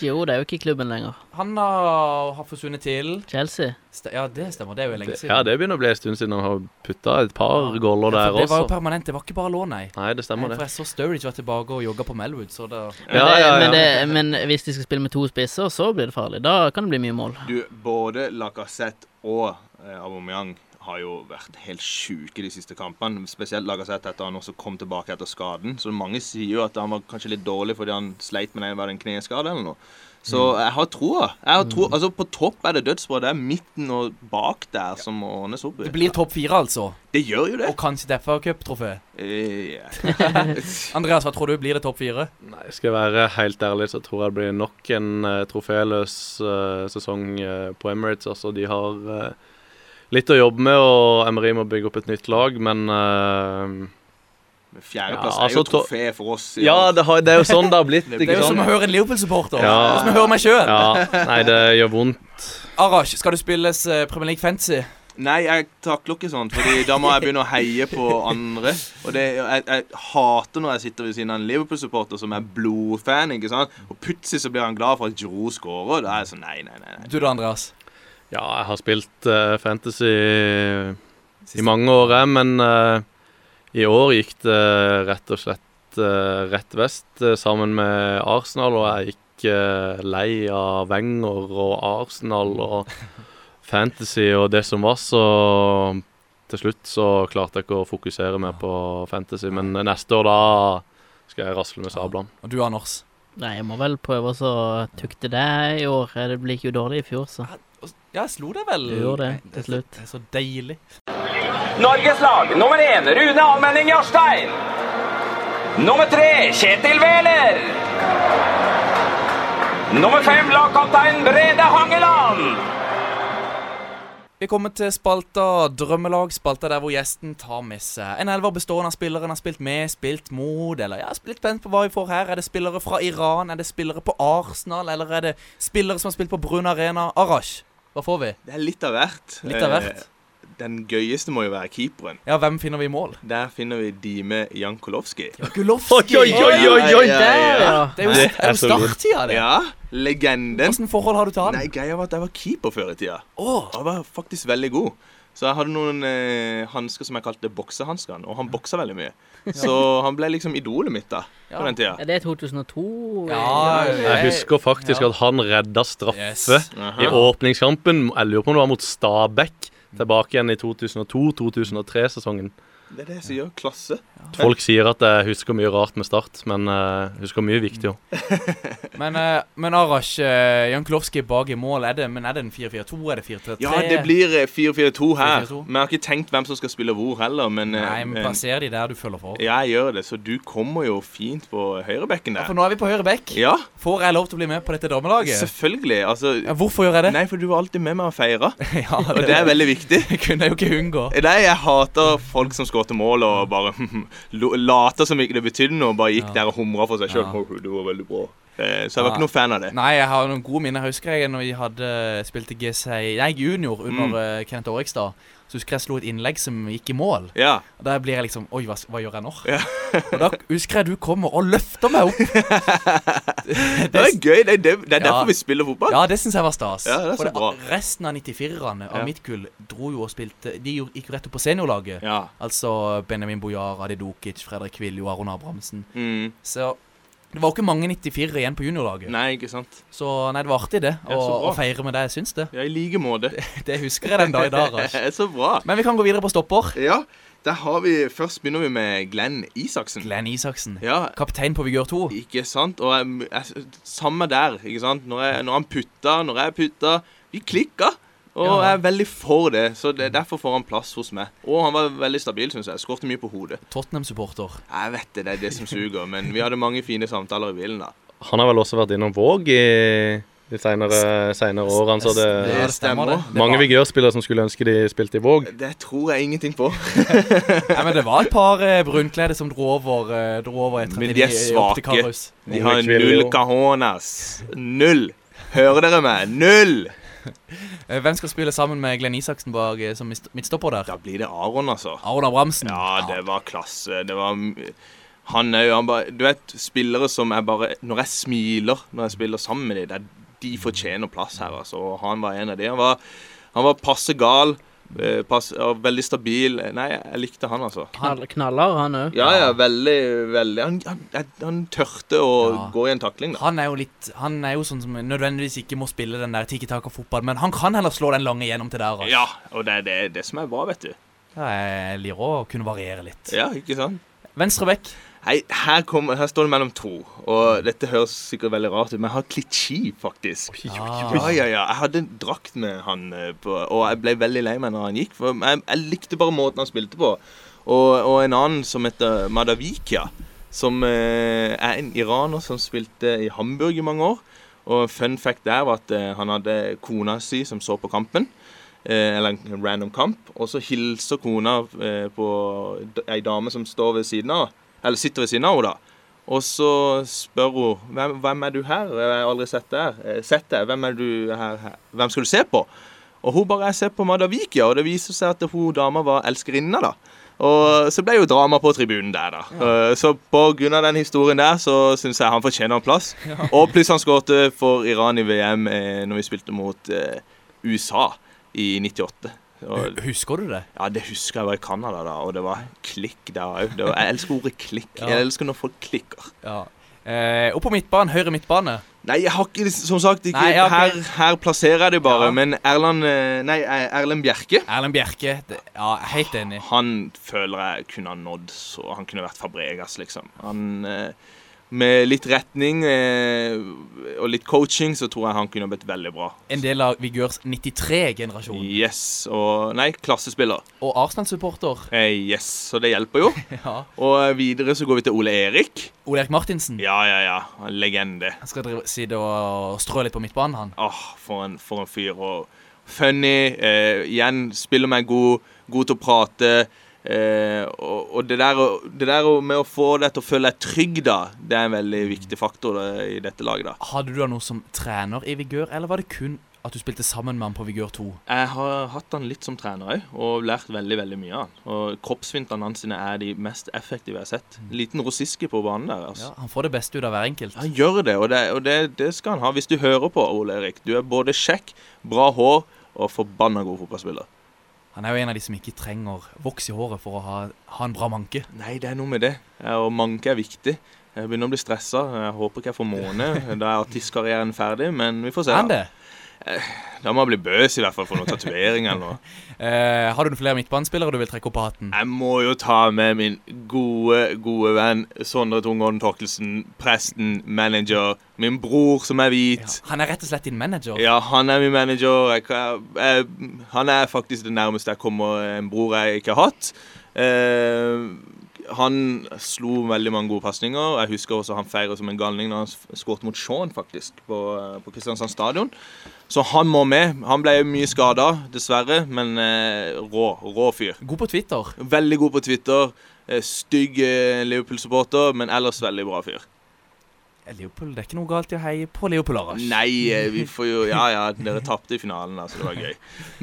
Jo, det er jo ikke i klubben lenger. Han har, har forsvunnet til Chelsea. St Ja, det stemmer. Det er jo lenge det, siden. ja, det begynner å bli en stund siden han har putta et par goller Ja, der for det var jo permanent. Det var ikke bare lån, nei. Nei, det stemmer For det. jeg så Sturridge var tilbake og jogga på Melwood, så det Men, Ja, ja, ja. Men, det, men hvis de skal spille med to spisser, så blir det farlig. Da kan det bli mye mål. Du, både Lacassette og eh, Aubameyang har jo vært helt sjuke de siste kampene. Spesielt Lagarsette etter han også kom tilbake etter skaden. Så mange sier jo at han var kanskje litt dårlig fordi han sleit med den, en kneskade eller noe. Så jeg har troa. Jeg har tro, altså På topp er det dødsbra. Det er midten og bak der som må ordnes opp i. Det blir topp fire, altså. Det gjør jo det. Og kanskje derfor Cup-trofé. Eh, ja. Andreas, hva tror du? Blir det topp fire? Nei, skal jeg være helt ærlig, så tror jeg det blir nok en uh, troféløs uh, sesong uh, på Emirates. Altså, de har eh, litt å jobbe med, og Emery må bygge opp et nytt lag, men uh, Fjerdeplass Ja, altså, er jo trofé for oss. Ja, det, har, det er jo sånn det har blitt. Det er jo som å høre en Liverpool-supporter. Ja. Det er Som å høre meg sjøl. Ja, nei, det gjør vondt. Arash, skal du spilles eh, Premier League Fantasy? Nei, jeg takler ikke sånt, Fordi da må jeg begynne å heie på andre. Og det, jeg, jeg hater når jeg sitter ved siden av en Liverpool-supporter som er blodfan. ikke sant? Og plutselig så blir han glad for at Giroud scorer. Da er jeg sånn nei, nei, nei. nei. Du da, Andreas? Ja, jeg har spilt uh, fantasy i mange år, jeg, men uh, i år gikk det rett og slett uh, rett vest sammen med Arsenal, og jeg gikk lei av Wenger og Arsenal og fantasy og det som var, så til slutt så klarte jeg ikke å fokusere mer på fantasy, men neste år da skal jeg rasle med sablene. Og du, Anders? Nei, jeg må vel prøve å tukte det i år. Det ble ikke jo dårlig i fjor, så. Ja, jeg slo deg vel. Du gjorde det, til slutt. Det er så deilig. Norges lag nummer én Rune Almenning Jarstein. Nummer tre Kjetil Wæler. Nummer fem lagkaptein Brede Hangeland. Vi kommer til spalta Drømmelag, spalta der hvor gjesten tar med seg en elver bestående av spillere han har spilt med, spilt mot, eller jeg er litt spent på hva vi får her. Er det spillere fra Iran, er det spillere på Arsenal, eller er det spillere som har spilt på Brun Arena? Arash, hva får vi? Det er litt av hvert. Litt av hvert. Eh, Den gøyeste må jo være keeperen. Ja, hvem finner vi i mål? Der finner vi Dime Jankulovskij. Gulovskij! Oi, oi, oi, oi, oi. Der. Det er jo, starttida, det. Ja, legenden. Hvilket forhold har du til han? Nei, greia var at jeg var keeper før i tida. Åh, Og jeg var faktisk veldig god. Så jeg hadde noen eh, hansker som jeg kalte boksehanskene, og han boksa veldig mye. Så han ble liksom idolet mitt da, Ja. på den tida. Ja, det er 2002? Ja, Jeg husker faktisk Ja. at han redda straffe Yes. I åpningskampen. Jeg lurer på om det var mot Stabæk. Tilbake igjen i 2002-2003-sesongen. Det er det som gjør klasse. Folk sier at jeg husker mye rart med Start, men eh, jeg husker mye viktig òg. Men, uh, men Arash, uh, Jankulovskij bak i mål, er det, men er det en 4-4-2? Er det 4-3-3? Ja, det blir eh, 4-4-2 her. 4-4-2. Men jeg har ikke tenkt hvem som skal spille hvor heller, men eh, Nei, men eh, plasser de der du følger for. jeg gjør det, så du kommer jo fint på høyrebekken Ja, for nå er vi på høyre bekk. Ja, Får jeg lov til å bli med på dette damelaget? selvfølgelig. Altså Ja, hvorfor gjør jeg det? Nei, for du var alltid med meg og feira, ja, og det er veldig viktig. det kunne jeg jo ikke unngå. Nei, jeg hater folk som skårte mål og bare lata som ikke det betydde noe, bare gikk der og humra for seg sjøl. Ja. Det var veldig bra. Eh, Så jeg var ikke noen fan av det. Nei, jeg har noen gode minner. Jeg husker jeg når vi hadde spilt i GC Nei, junior under Mm. eh, Kenneth Årikstad. Så husker jeg slo et innlegg som gikk i mål. Ja. Og Da blir jeg liksom Oi, hva, hva gjør jeg nå? Ja. og da husker jeg du kommer og løfter meg opp. Det er gøy. Det det, det er Ja. derfor vi spiller fotball. Ja, det syns jeg var stas. Ja, det er så bra. Resten av 94-erne av mitt kull dro jo og spilte De gikk jo rett opp på seniorlaget. Ja. Altså Benjamin Bojar, Adi Dukic, Fredrik Viljo, Aron Abrahamsen. Mm. Så det var jo ikke mange 94-ere igjen på juniorlaget. Nei, ikke sant. Så nei, det var artig, det. Å å feire med deg, jeg syns det. Ja, i like måte. Det husker jeg den dag i dag. Det er så bra. Men vi kan gå videre på stopper. Ja, der har vi Først begynner vi med Glenn Isaksen. Glenn Isaksen. Ja, Kaptein på Vigør 2. ikke sant? Og jeg, jeg, samme der, ikke sant? Når, jeg, når han putta, når jeg putta Vi klikka. Og Ja. jeg er veldig for det, så det, derfor får han plass hos meg. Og han var veldig stabil, syns jeg. Skårte mye på hodet. Tottenham-supporter. Jeg vet det, det er det som suger, men vi hadde mange fine samtaler i bilen da. Han har vel også vært innom Våg i de senere, senere årene, så det det stemmer det. det mange vigørspillere som skulle ønske de spilte i Våg. Det tror jeg ingenting på. Nei, men det var et par eh, brunkledde som dro over, eh, dro over etter Men de er svake. De har null jo. cajonas. Null. Hører dere meg? Null! Eh, Hvem skal spille sammen med Glenn Isaksen bak eh, som midtstopper der? Da blir det Aron, altså. Aron Abrahamsen. Ja, det var klasse. Det var Han er jo han bare Du vet, spillere som er bare Når jeg smiler når jeg spiller sammen med dem, de fortjener plass her, altså. Og han var en av de. Han var, han var passe gal. Eh, pass, og veldig stabil. Nei, jeg likte han, altså. Knall, knaller, han òg. Ja, ja, veldig, veldig Han, han, han tørte å Ja. gå i en takling, da. Han er jo litt Han er jo sånn som nødvendigvis ikke må spille den der tiki-taka-fotball, men han kan heller slå den lange gjennom til der. Altså. Ja, og det er det, det som er bra, vet du. Ja, jeg liker å kunne variere litt. Ja, ikke sant? Venstre bekk. Hei, her, kom, her står det mellom to, og dette høres sikkert veldig rart ut, men jeg har klitsji, faktisk. Ah. Ja, ja, ja. Jeg hadde en drakt med han, eh, på, og jeg ble veldig lei meg når han gikk, for jeg, jeg likte bare måten han spilte på. Og, og en annen som heter Madavikia, som eh, er en iraner som spilte i Hamburg i mange år. Og fun fact der var at eh, han hadde kona si som så på kampen. Eh, eller en random kamp. Og så hilser kona eh, på ei dame som står ved siden av Eller sitter ved siden av henne, da. Og så spør hun hvem, hvem er du her? Jeg har aldri sett deg. Eh, Sett deg. Hvem er du her, her? Hvem skal du se på? Og hun bare ser på Madavikia, og det viser seg at hun dama var elskerinna, da. Og så ble jo drama på tribunen der, da. Ja. Så på grunn av den historien der, så syns jeg han fortjener en plass. Og pluss han skårte for Iran i VM eh, når vi spilte mot eh, USA i 98. Og, Husker du det? ja, det husker jeg var i Canada, da, og det var klikk der òg. Jeg elsker ordet klikk. Ja. Jeg elsker når folk klikker. Ja. Eh, og på midtbanen. Høyre midtbane. Nei, jeg har ikke, som sagt ikke Nei, ok. her, her plasserer jeg det bare, Ja. men Erland eh, Nei, eh, Erlend Bjerke Erlend Bjerke. Det, ja, helt enig. Han føler jeg kunne ha nådd så Han kunne vært Fabregas, liksom. Han eh, Med litt retning eh, og litt coaching, så tror jeg han kunne blitt veldig bra. En del av Vigørs 93-generasjon. Yes. Og Nei, klassespiller. Og Arsenal-supporter. Eh, yes, så det hjelper jo. Ja. Og eh, videre så går vi til Ole Erik. Ole Erik Martinsen. Ja, ja, ja. Legende. Han skal drive, sitte og strø litt på midtbanen, han. Åh, for en, for en fyr. Og funny. Eh, igjen, spiller meg god. God til å prate. Eh, og, og det der, det der med å få deg til å føle deg trygg, da, det er en veldig viktig faktor da, i dette laget. da. Hadde du da noe som trener i Vigør, eller var det kun at du spilte sammen med han på Vigør 2? Jeg har hatt han litt som trener òg, og lært veldig veldig mye av han. Og Kroppsfintene hans er de mest effektive jeg har sett. En liten rossiske på banen der. altså. Ja, Han får det beste ut av hver enkelt. Han gjør det, og, det, og det, det skal han ha. Hvis du hører på, Ole Erik. Du er både kjekk, bra hår og forbanna god fotballspiller. Han er jo en av de som ikke trenger voks i håret for å ha, ha en bra manke. Nei, det er noe med det. Og manke er viktig. Jeg begynner å bli stressa. Jeg håper ikke jeg får måne. Da er artistkarrieren ferdig, men vi får se. Er det? Da må jeg bli bøs, i hvert fall, for noen tatovering eller noe. Eh, har du noen flere midtbanespillere du vil trekke opp på hatten? Jeg må jo ta med min gode, gode venn Sondre Tungården Torkelsen. Presten, manager. Min bror som er hvit. Han er rett og slett din manager. Ja, han er min manager. Jeg, jeg, han er faktisk det nærmeste jeg kommer en bror jeg ikke har hatt. Eh, han slo veldig mange gode pasninger. Jeg husker også han feiret som en galning da han skåret mot Shaun, faktisk, på, eh, på Kristiansand stadion. Så han må med. Han ble mye skada, dessverre, men eh, rå, rå fyr. God på Twitter. Veldig god på Twitter. Eh, stygg eh, Liverpool-supporter, men ellers veldig bra fyr. Eh, Liverpool, Det er ikke noe galt i å heie på Liverpool, Arash. Nei, eh, vi får jo Ja ja, dere tapte i finalen, da, så det var gøy.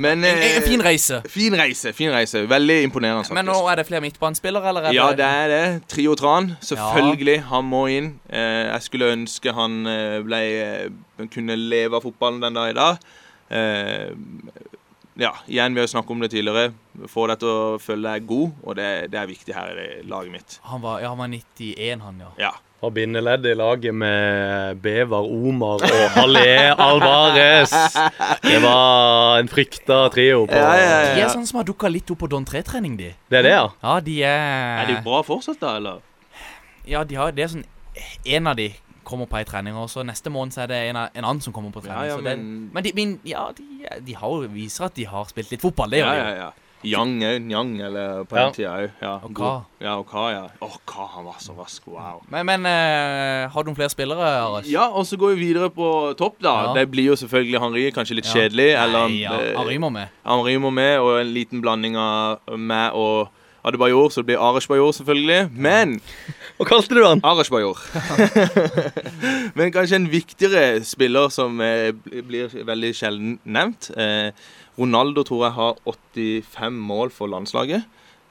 Men En, en eh, fin reise. Fin reise. fin reise Veldig imponerende. Men nå er det flere midtbanespillere, eller? er Ja, det er det. Trio Tran. Selvfølgelig. Han må inn. Eh, jeg skulle ønske han eh, ble eh, kunne leve av fotballen den dag i dag. Eh, ja, igjen, vi har snakket om det tidligere. Få deg til å føle deg god, og det, det er viktig her i laget mitt. Han var, ja, han var 91, han, ja. Ja. Og bindeledd i laget med Bevar, Omar og Halé Alvarez. Det var en frykta trio. På. Ja, ja, ja. De er sånn som har dukka litt opp på Don 3-trening, de. Det er det, ja. Ja, de er Er de bra fortsatt, da, eller? Ja, de har, det er sånn En av de kommer på ei trening, og så neste måned så er det en, av- en annen som kommer på trening. Ja, ja, så det, men- men de, men, ja, de, de har viser at de har spilt litt fotball. Det gjør Ja, de ja, ja. Yang òg. Yang, eller på Ja. tida òg. Ja, Og. Ka. Ja, og Ka, ja. Å, Ka, han var så rask. Wow. Men, men eh, har du noen flere spillere, Aris? Ja, og så går vi videre på topp, da. Ja. Det blir jo selvfølgelig Henri. Kanskje litt Ja. kjedelig. Eller Nei, ja, Henri må med. Henri må med, og en liten blanding av meg og Adebayor, så det blir Arash Bajor, selvfølgelig. Men Hva kalte du han? Arash Bajor. Men kanskje en viktigere spiller som eh, blir veldig sjelden nevnt. Eh, Ronaldo tror jeg har 85 mål for landslaget.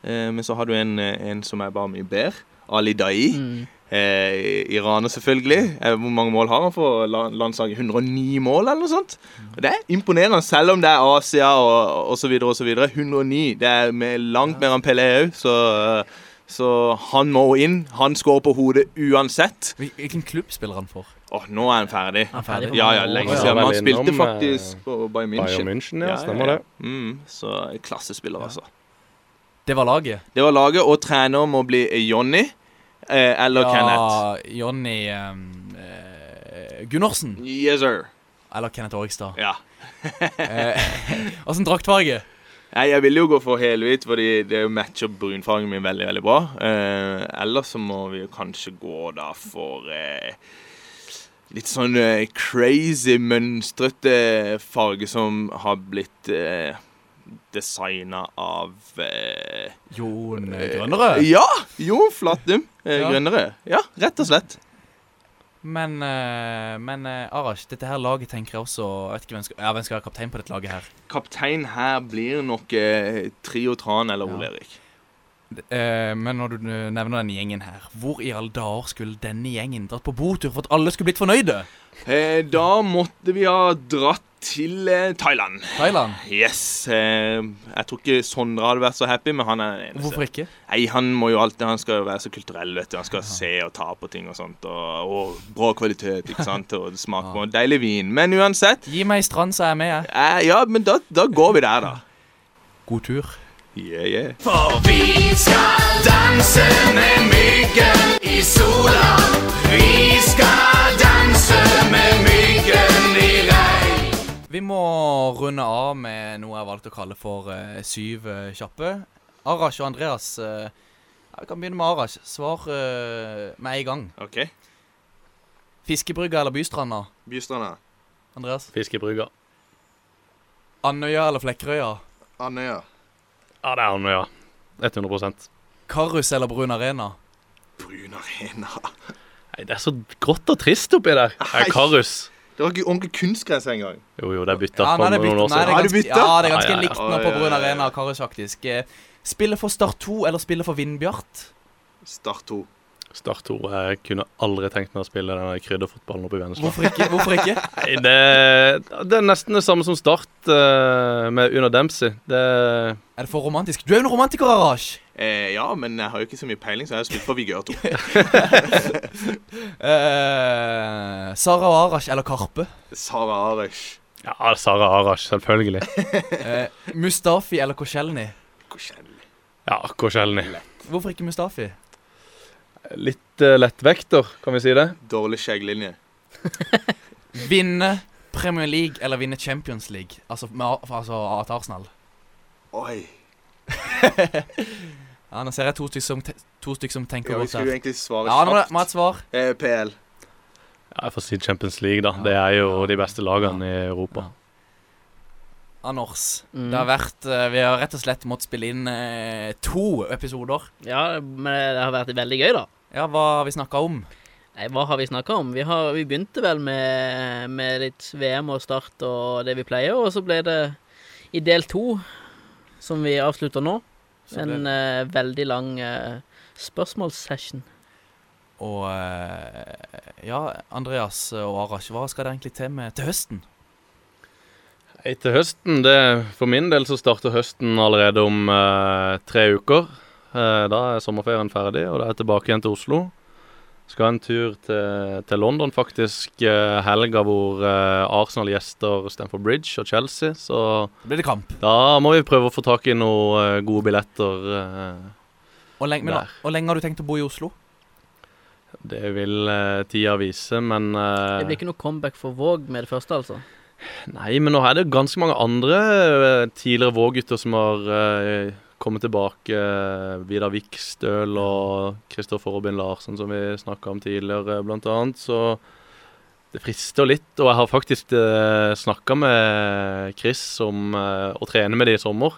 Eh, men så har du en, eh, en som er bare mye bedre. Ali Dai. Mm. Eh, Iraner, selvfølgelig. Eh, hvor mange mål har han for landslaget? 109 mål, eller noe sånt? Og Det er imponerende, selv om det er Asia og, osv. så videre og så videre. 109. Det er med langt mer enn Pelé òg, så, eh, så han må inn. Han skårer på hodet uansett. Hvilken klubb spiller han for? Åh, nå er han ferdig. Han er ferdig Ja, ja, lenge siden. Men han spilte innom, faktisk eh, på Bayern München. Bayern München, ja, stemmer det. Mm, så klassespiller, altså. Det var laget. Det var laget, og trener må bli Jonny eh, eller Kenneth. Ja, Jonny um, eh, Gundersen. Yes, sir. Eller Kenneth Årikstad. Ja. Åssen draktfarge? Nei, jeg vil jo gå for helhvit, fordi det matcher brunfargen min veldig veldig bra. Eh, ellers så må vi kanskje gå da for eh, litt sånn uh, crazy, mønstrete farge som har blitt uh, designa av uh, Jon Grønnerød. Ja! Jon Flatum eh, Ja. Grønnerød. Ja, rett og slett. Men, eh, men eh, Arash, dette her laget tenker jeg også Jeg vet ikke hvem skal, ja, hvem skal være kaptein på dette laget her. Kaptein her blir nok eh, Trio Tran eller Ole Ja. Erik. Eh, men når du nevner denne gjengen her, hvor i alle dager skulle denne gjengen dratt på botur for at alle skulle blitt fornøyde? Eh, da måtte vi ha dratt til eh, Thailand. Thailand? Yes. Eh, jeg tror ikke Sondre hadde vært så happy, men han er den eneste. Hvorfor ikke? Nei, Han må jo alltid Han skal jo være så kulturell, vet du. Han skal se og ta på ting og sånt. Og, og bra kvalitet, ikke sant. Og smake på deilig vin. Men uansett Gi meg strand, så er jeg med, jeg. eh, Ja, men da, da går vi der, da. God tur. Yeah, yeah. For vi skal danse med myggen i sola. Vi skal danse med myggen i regn. Vi må runde av med noe jeg valgte å kalle for uh, syv uh, kjappe. Arash og Andreas uh, Vi kan begynne med Arash. Svar med en gang. OK. Fiskebrygga eller Bystranda? Bystranda. Andreas? Fiskebrygga. Andøya eller Flekkerøya? Andøya. Ja, det er han, ja. 100% Karus eller Brun Arena? Brun Arena. Nei, Det er så grått og trist oppi der. Nei. Karus. Det var ikke ordentlig kunstgress engang. Jo, jo, det er bytta Ja, nei, det er bytta. Nei, det er ganske, bytta? ja, det er ganske Ja, ja, ja. likt nå på Brun. Arena og Karus, faktisk. Eh, Spille for Start 2 eller spille for Vindbjart? Start 2. Start 2. Jeg kunne aldri tenkt meg å spille den krydderfotballen oppe i Vennesla. Hvorfor ikke? Hvorfor ikke? Nei, det, det er nesten det samme som Start uh, med Una Dempsey. Det Er det for romantisk? Du er jo en romantiker, Arash! Eh, ja, men jeg har jo ikke så mye peiling, så jeg har spilt for Vigør 2. Eh, Sara og Arash eller Karpe? Sara Arash. Ja, Sara Arash, selvfølgelig. Eh, Mustafi eller Koscielny? Koscielny. Ja, Koscielny. Hvorfor ikke Mustafi? Litt uh, lettvekter, kan vi si det? Dårlig skjegglinje. Vinne Premier League eller vinne Champions League? Altså, med, altså at Arsenal. Oi. Ja, Nå ser jeg to stykker som, to stykker som tenker Ja, vi godt her. egentlig svare Ja, nå må et svar. Eh, PL. Ja, Jeg får si Champions League, da. Det er jo de beste lagene i Europa. Anders. Mm. Det har vært eh, Vi har rett og slett måttet spille inn eh, to episoder. Ja, men det har vært veldig gøy, da. Ja, hva har vi snakka om? Nei, hva har vi snakka om? Vi, har, vi begynte vel med, med litt VM og start og det vi pleier, og så ble det i del to, som vi avslutter nå, ble- en eh, veldig lang uh, spørsmålssession. Og eh, ja, Andreas og Arash, hva skal det egentlig til med til høsten? Til høsten, det, For min del så starter høsten allerede om eh, tre uker. Eh, da er sommerferien ferdig, og da er jeg tilbake igjen til Oslo. Skal en tur til, til London, faktisk, eh, helga hvor eh, Arsenal gjester Stamford Bridge og Chelsea. Så Da blir det kamp. da må vi prøve å få tak i noen eh, gode billetter. eh, Og lenge, men, Der. og lenge har du tenkt å bo i Oslo? det vil eh, tida vise, men eh, Det blir ikke noe comeback for Våg med det første, altså. Nei, men nå er det ganske mange andre eh, tidligere Våg-gutter som har eh, kommet tilbake. eh, Vidar Vikstøl og Kristoffer Robin Larsen, som vi snakka om tidligere, blant annet. Så det frister litt. Og jeg har faktisk uh, snakka med Chris om eh, å trene med de i sommer.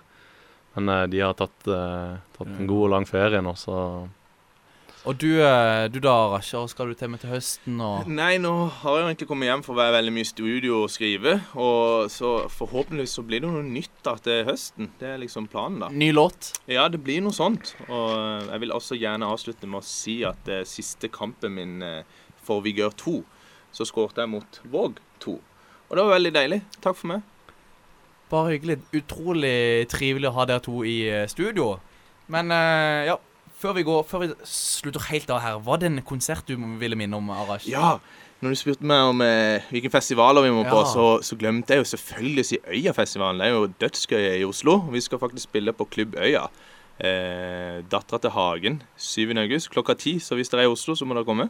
Men eh, de har tatt, eh, tatt en god og lang ferie nå, så Og du, eh, du da, Rasha, skal du til med til høsten? og... Nei, nå har jeg jo egentlig kommet hjem for å være veldig mye i studio og skrive. Og så forhåpentligvis så blir det noe nytt da til høsten. Det er liksom planen, da. Ny låt? Ja, det blir noe sånt. Og jeg vil også gjerne avslutte med å si at det siste kampen min eh, for Vigør 2, så skårte jeg mot Våg 2. Og det var veldig deilig. Takk for meg. Bare hyggelig. Utrolig trivelig å ha dere to i eh, studio. Men eh, ja, før vi går, før vi slutter helt av her, var det en konsert du ville minne om, Arash? Ja, når du spurte meg om eh, hvilke festivaler vi må på, så, så glemte jeg jo selvfølgelig å si Øyafestivalen. Det er jo dødsgøy i Oslo. Vi skal faktisk spille på Klubb Øya. Eh, Dattera til Hagen 7. august klokka ti. Så hvis dere er i Oslo, så må dere komme.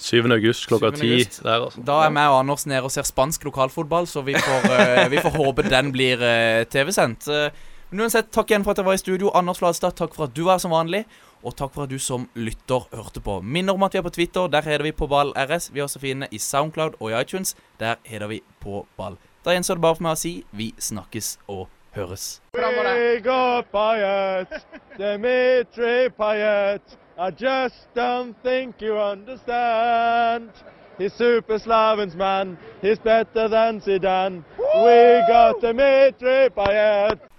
7. august klokka 7. ti august. der, altså. Da er vi og Anders nede og ser spansk lokalfotball, så vi får, uh, vi får håpe den blir uh, TV-sendt. Eh, men uansett, takk igjen for at jeg var i studio. Anders Fladstad, takk for at du var her som vanlig. Og takk for at du som lytter hørte på. Minner om at vi er på Twitter. Der heter vi på ball RS. Vi er også fine i Soundcloud og i iTunes. Der heter vi på ball. Da gjenstår det bare for meg å si vi snakkes og høres. Big up Payet, Dimitri Payet. I just don't think you understand. He's super Slavens man. He's better than Zidane. We got Dimitri Payet.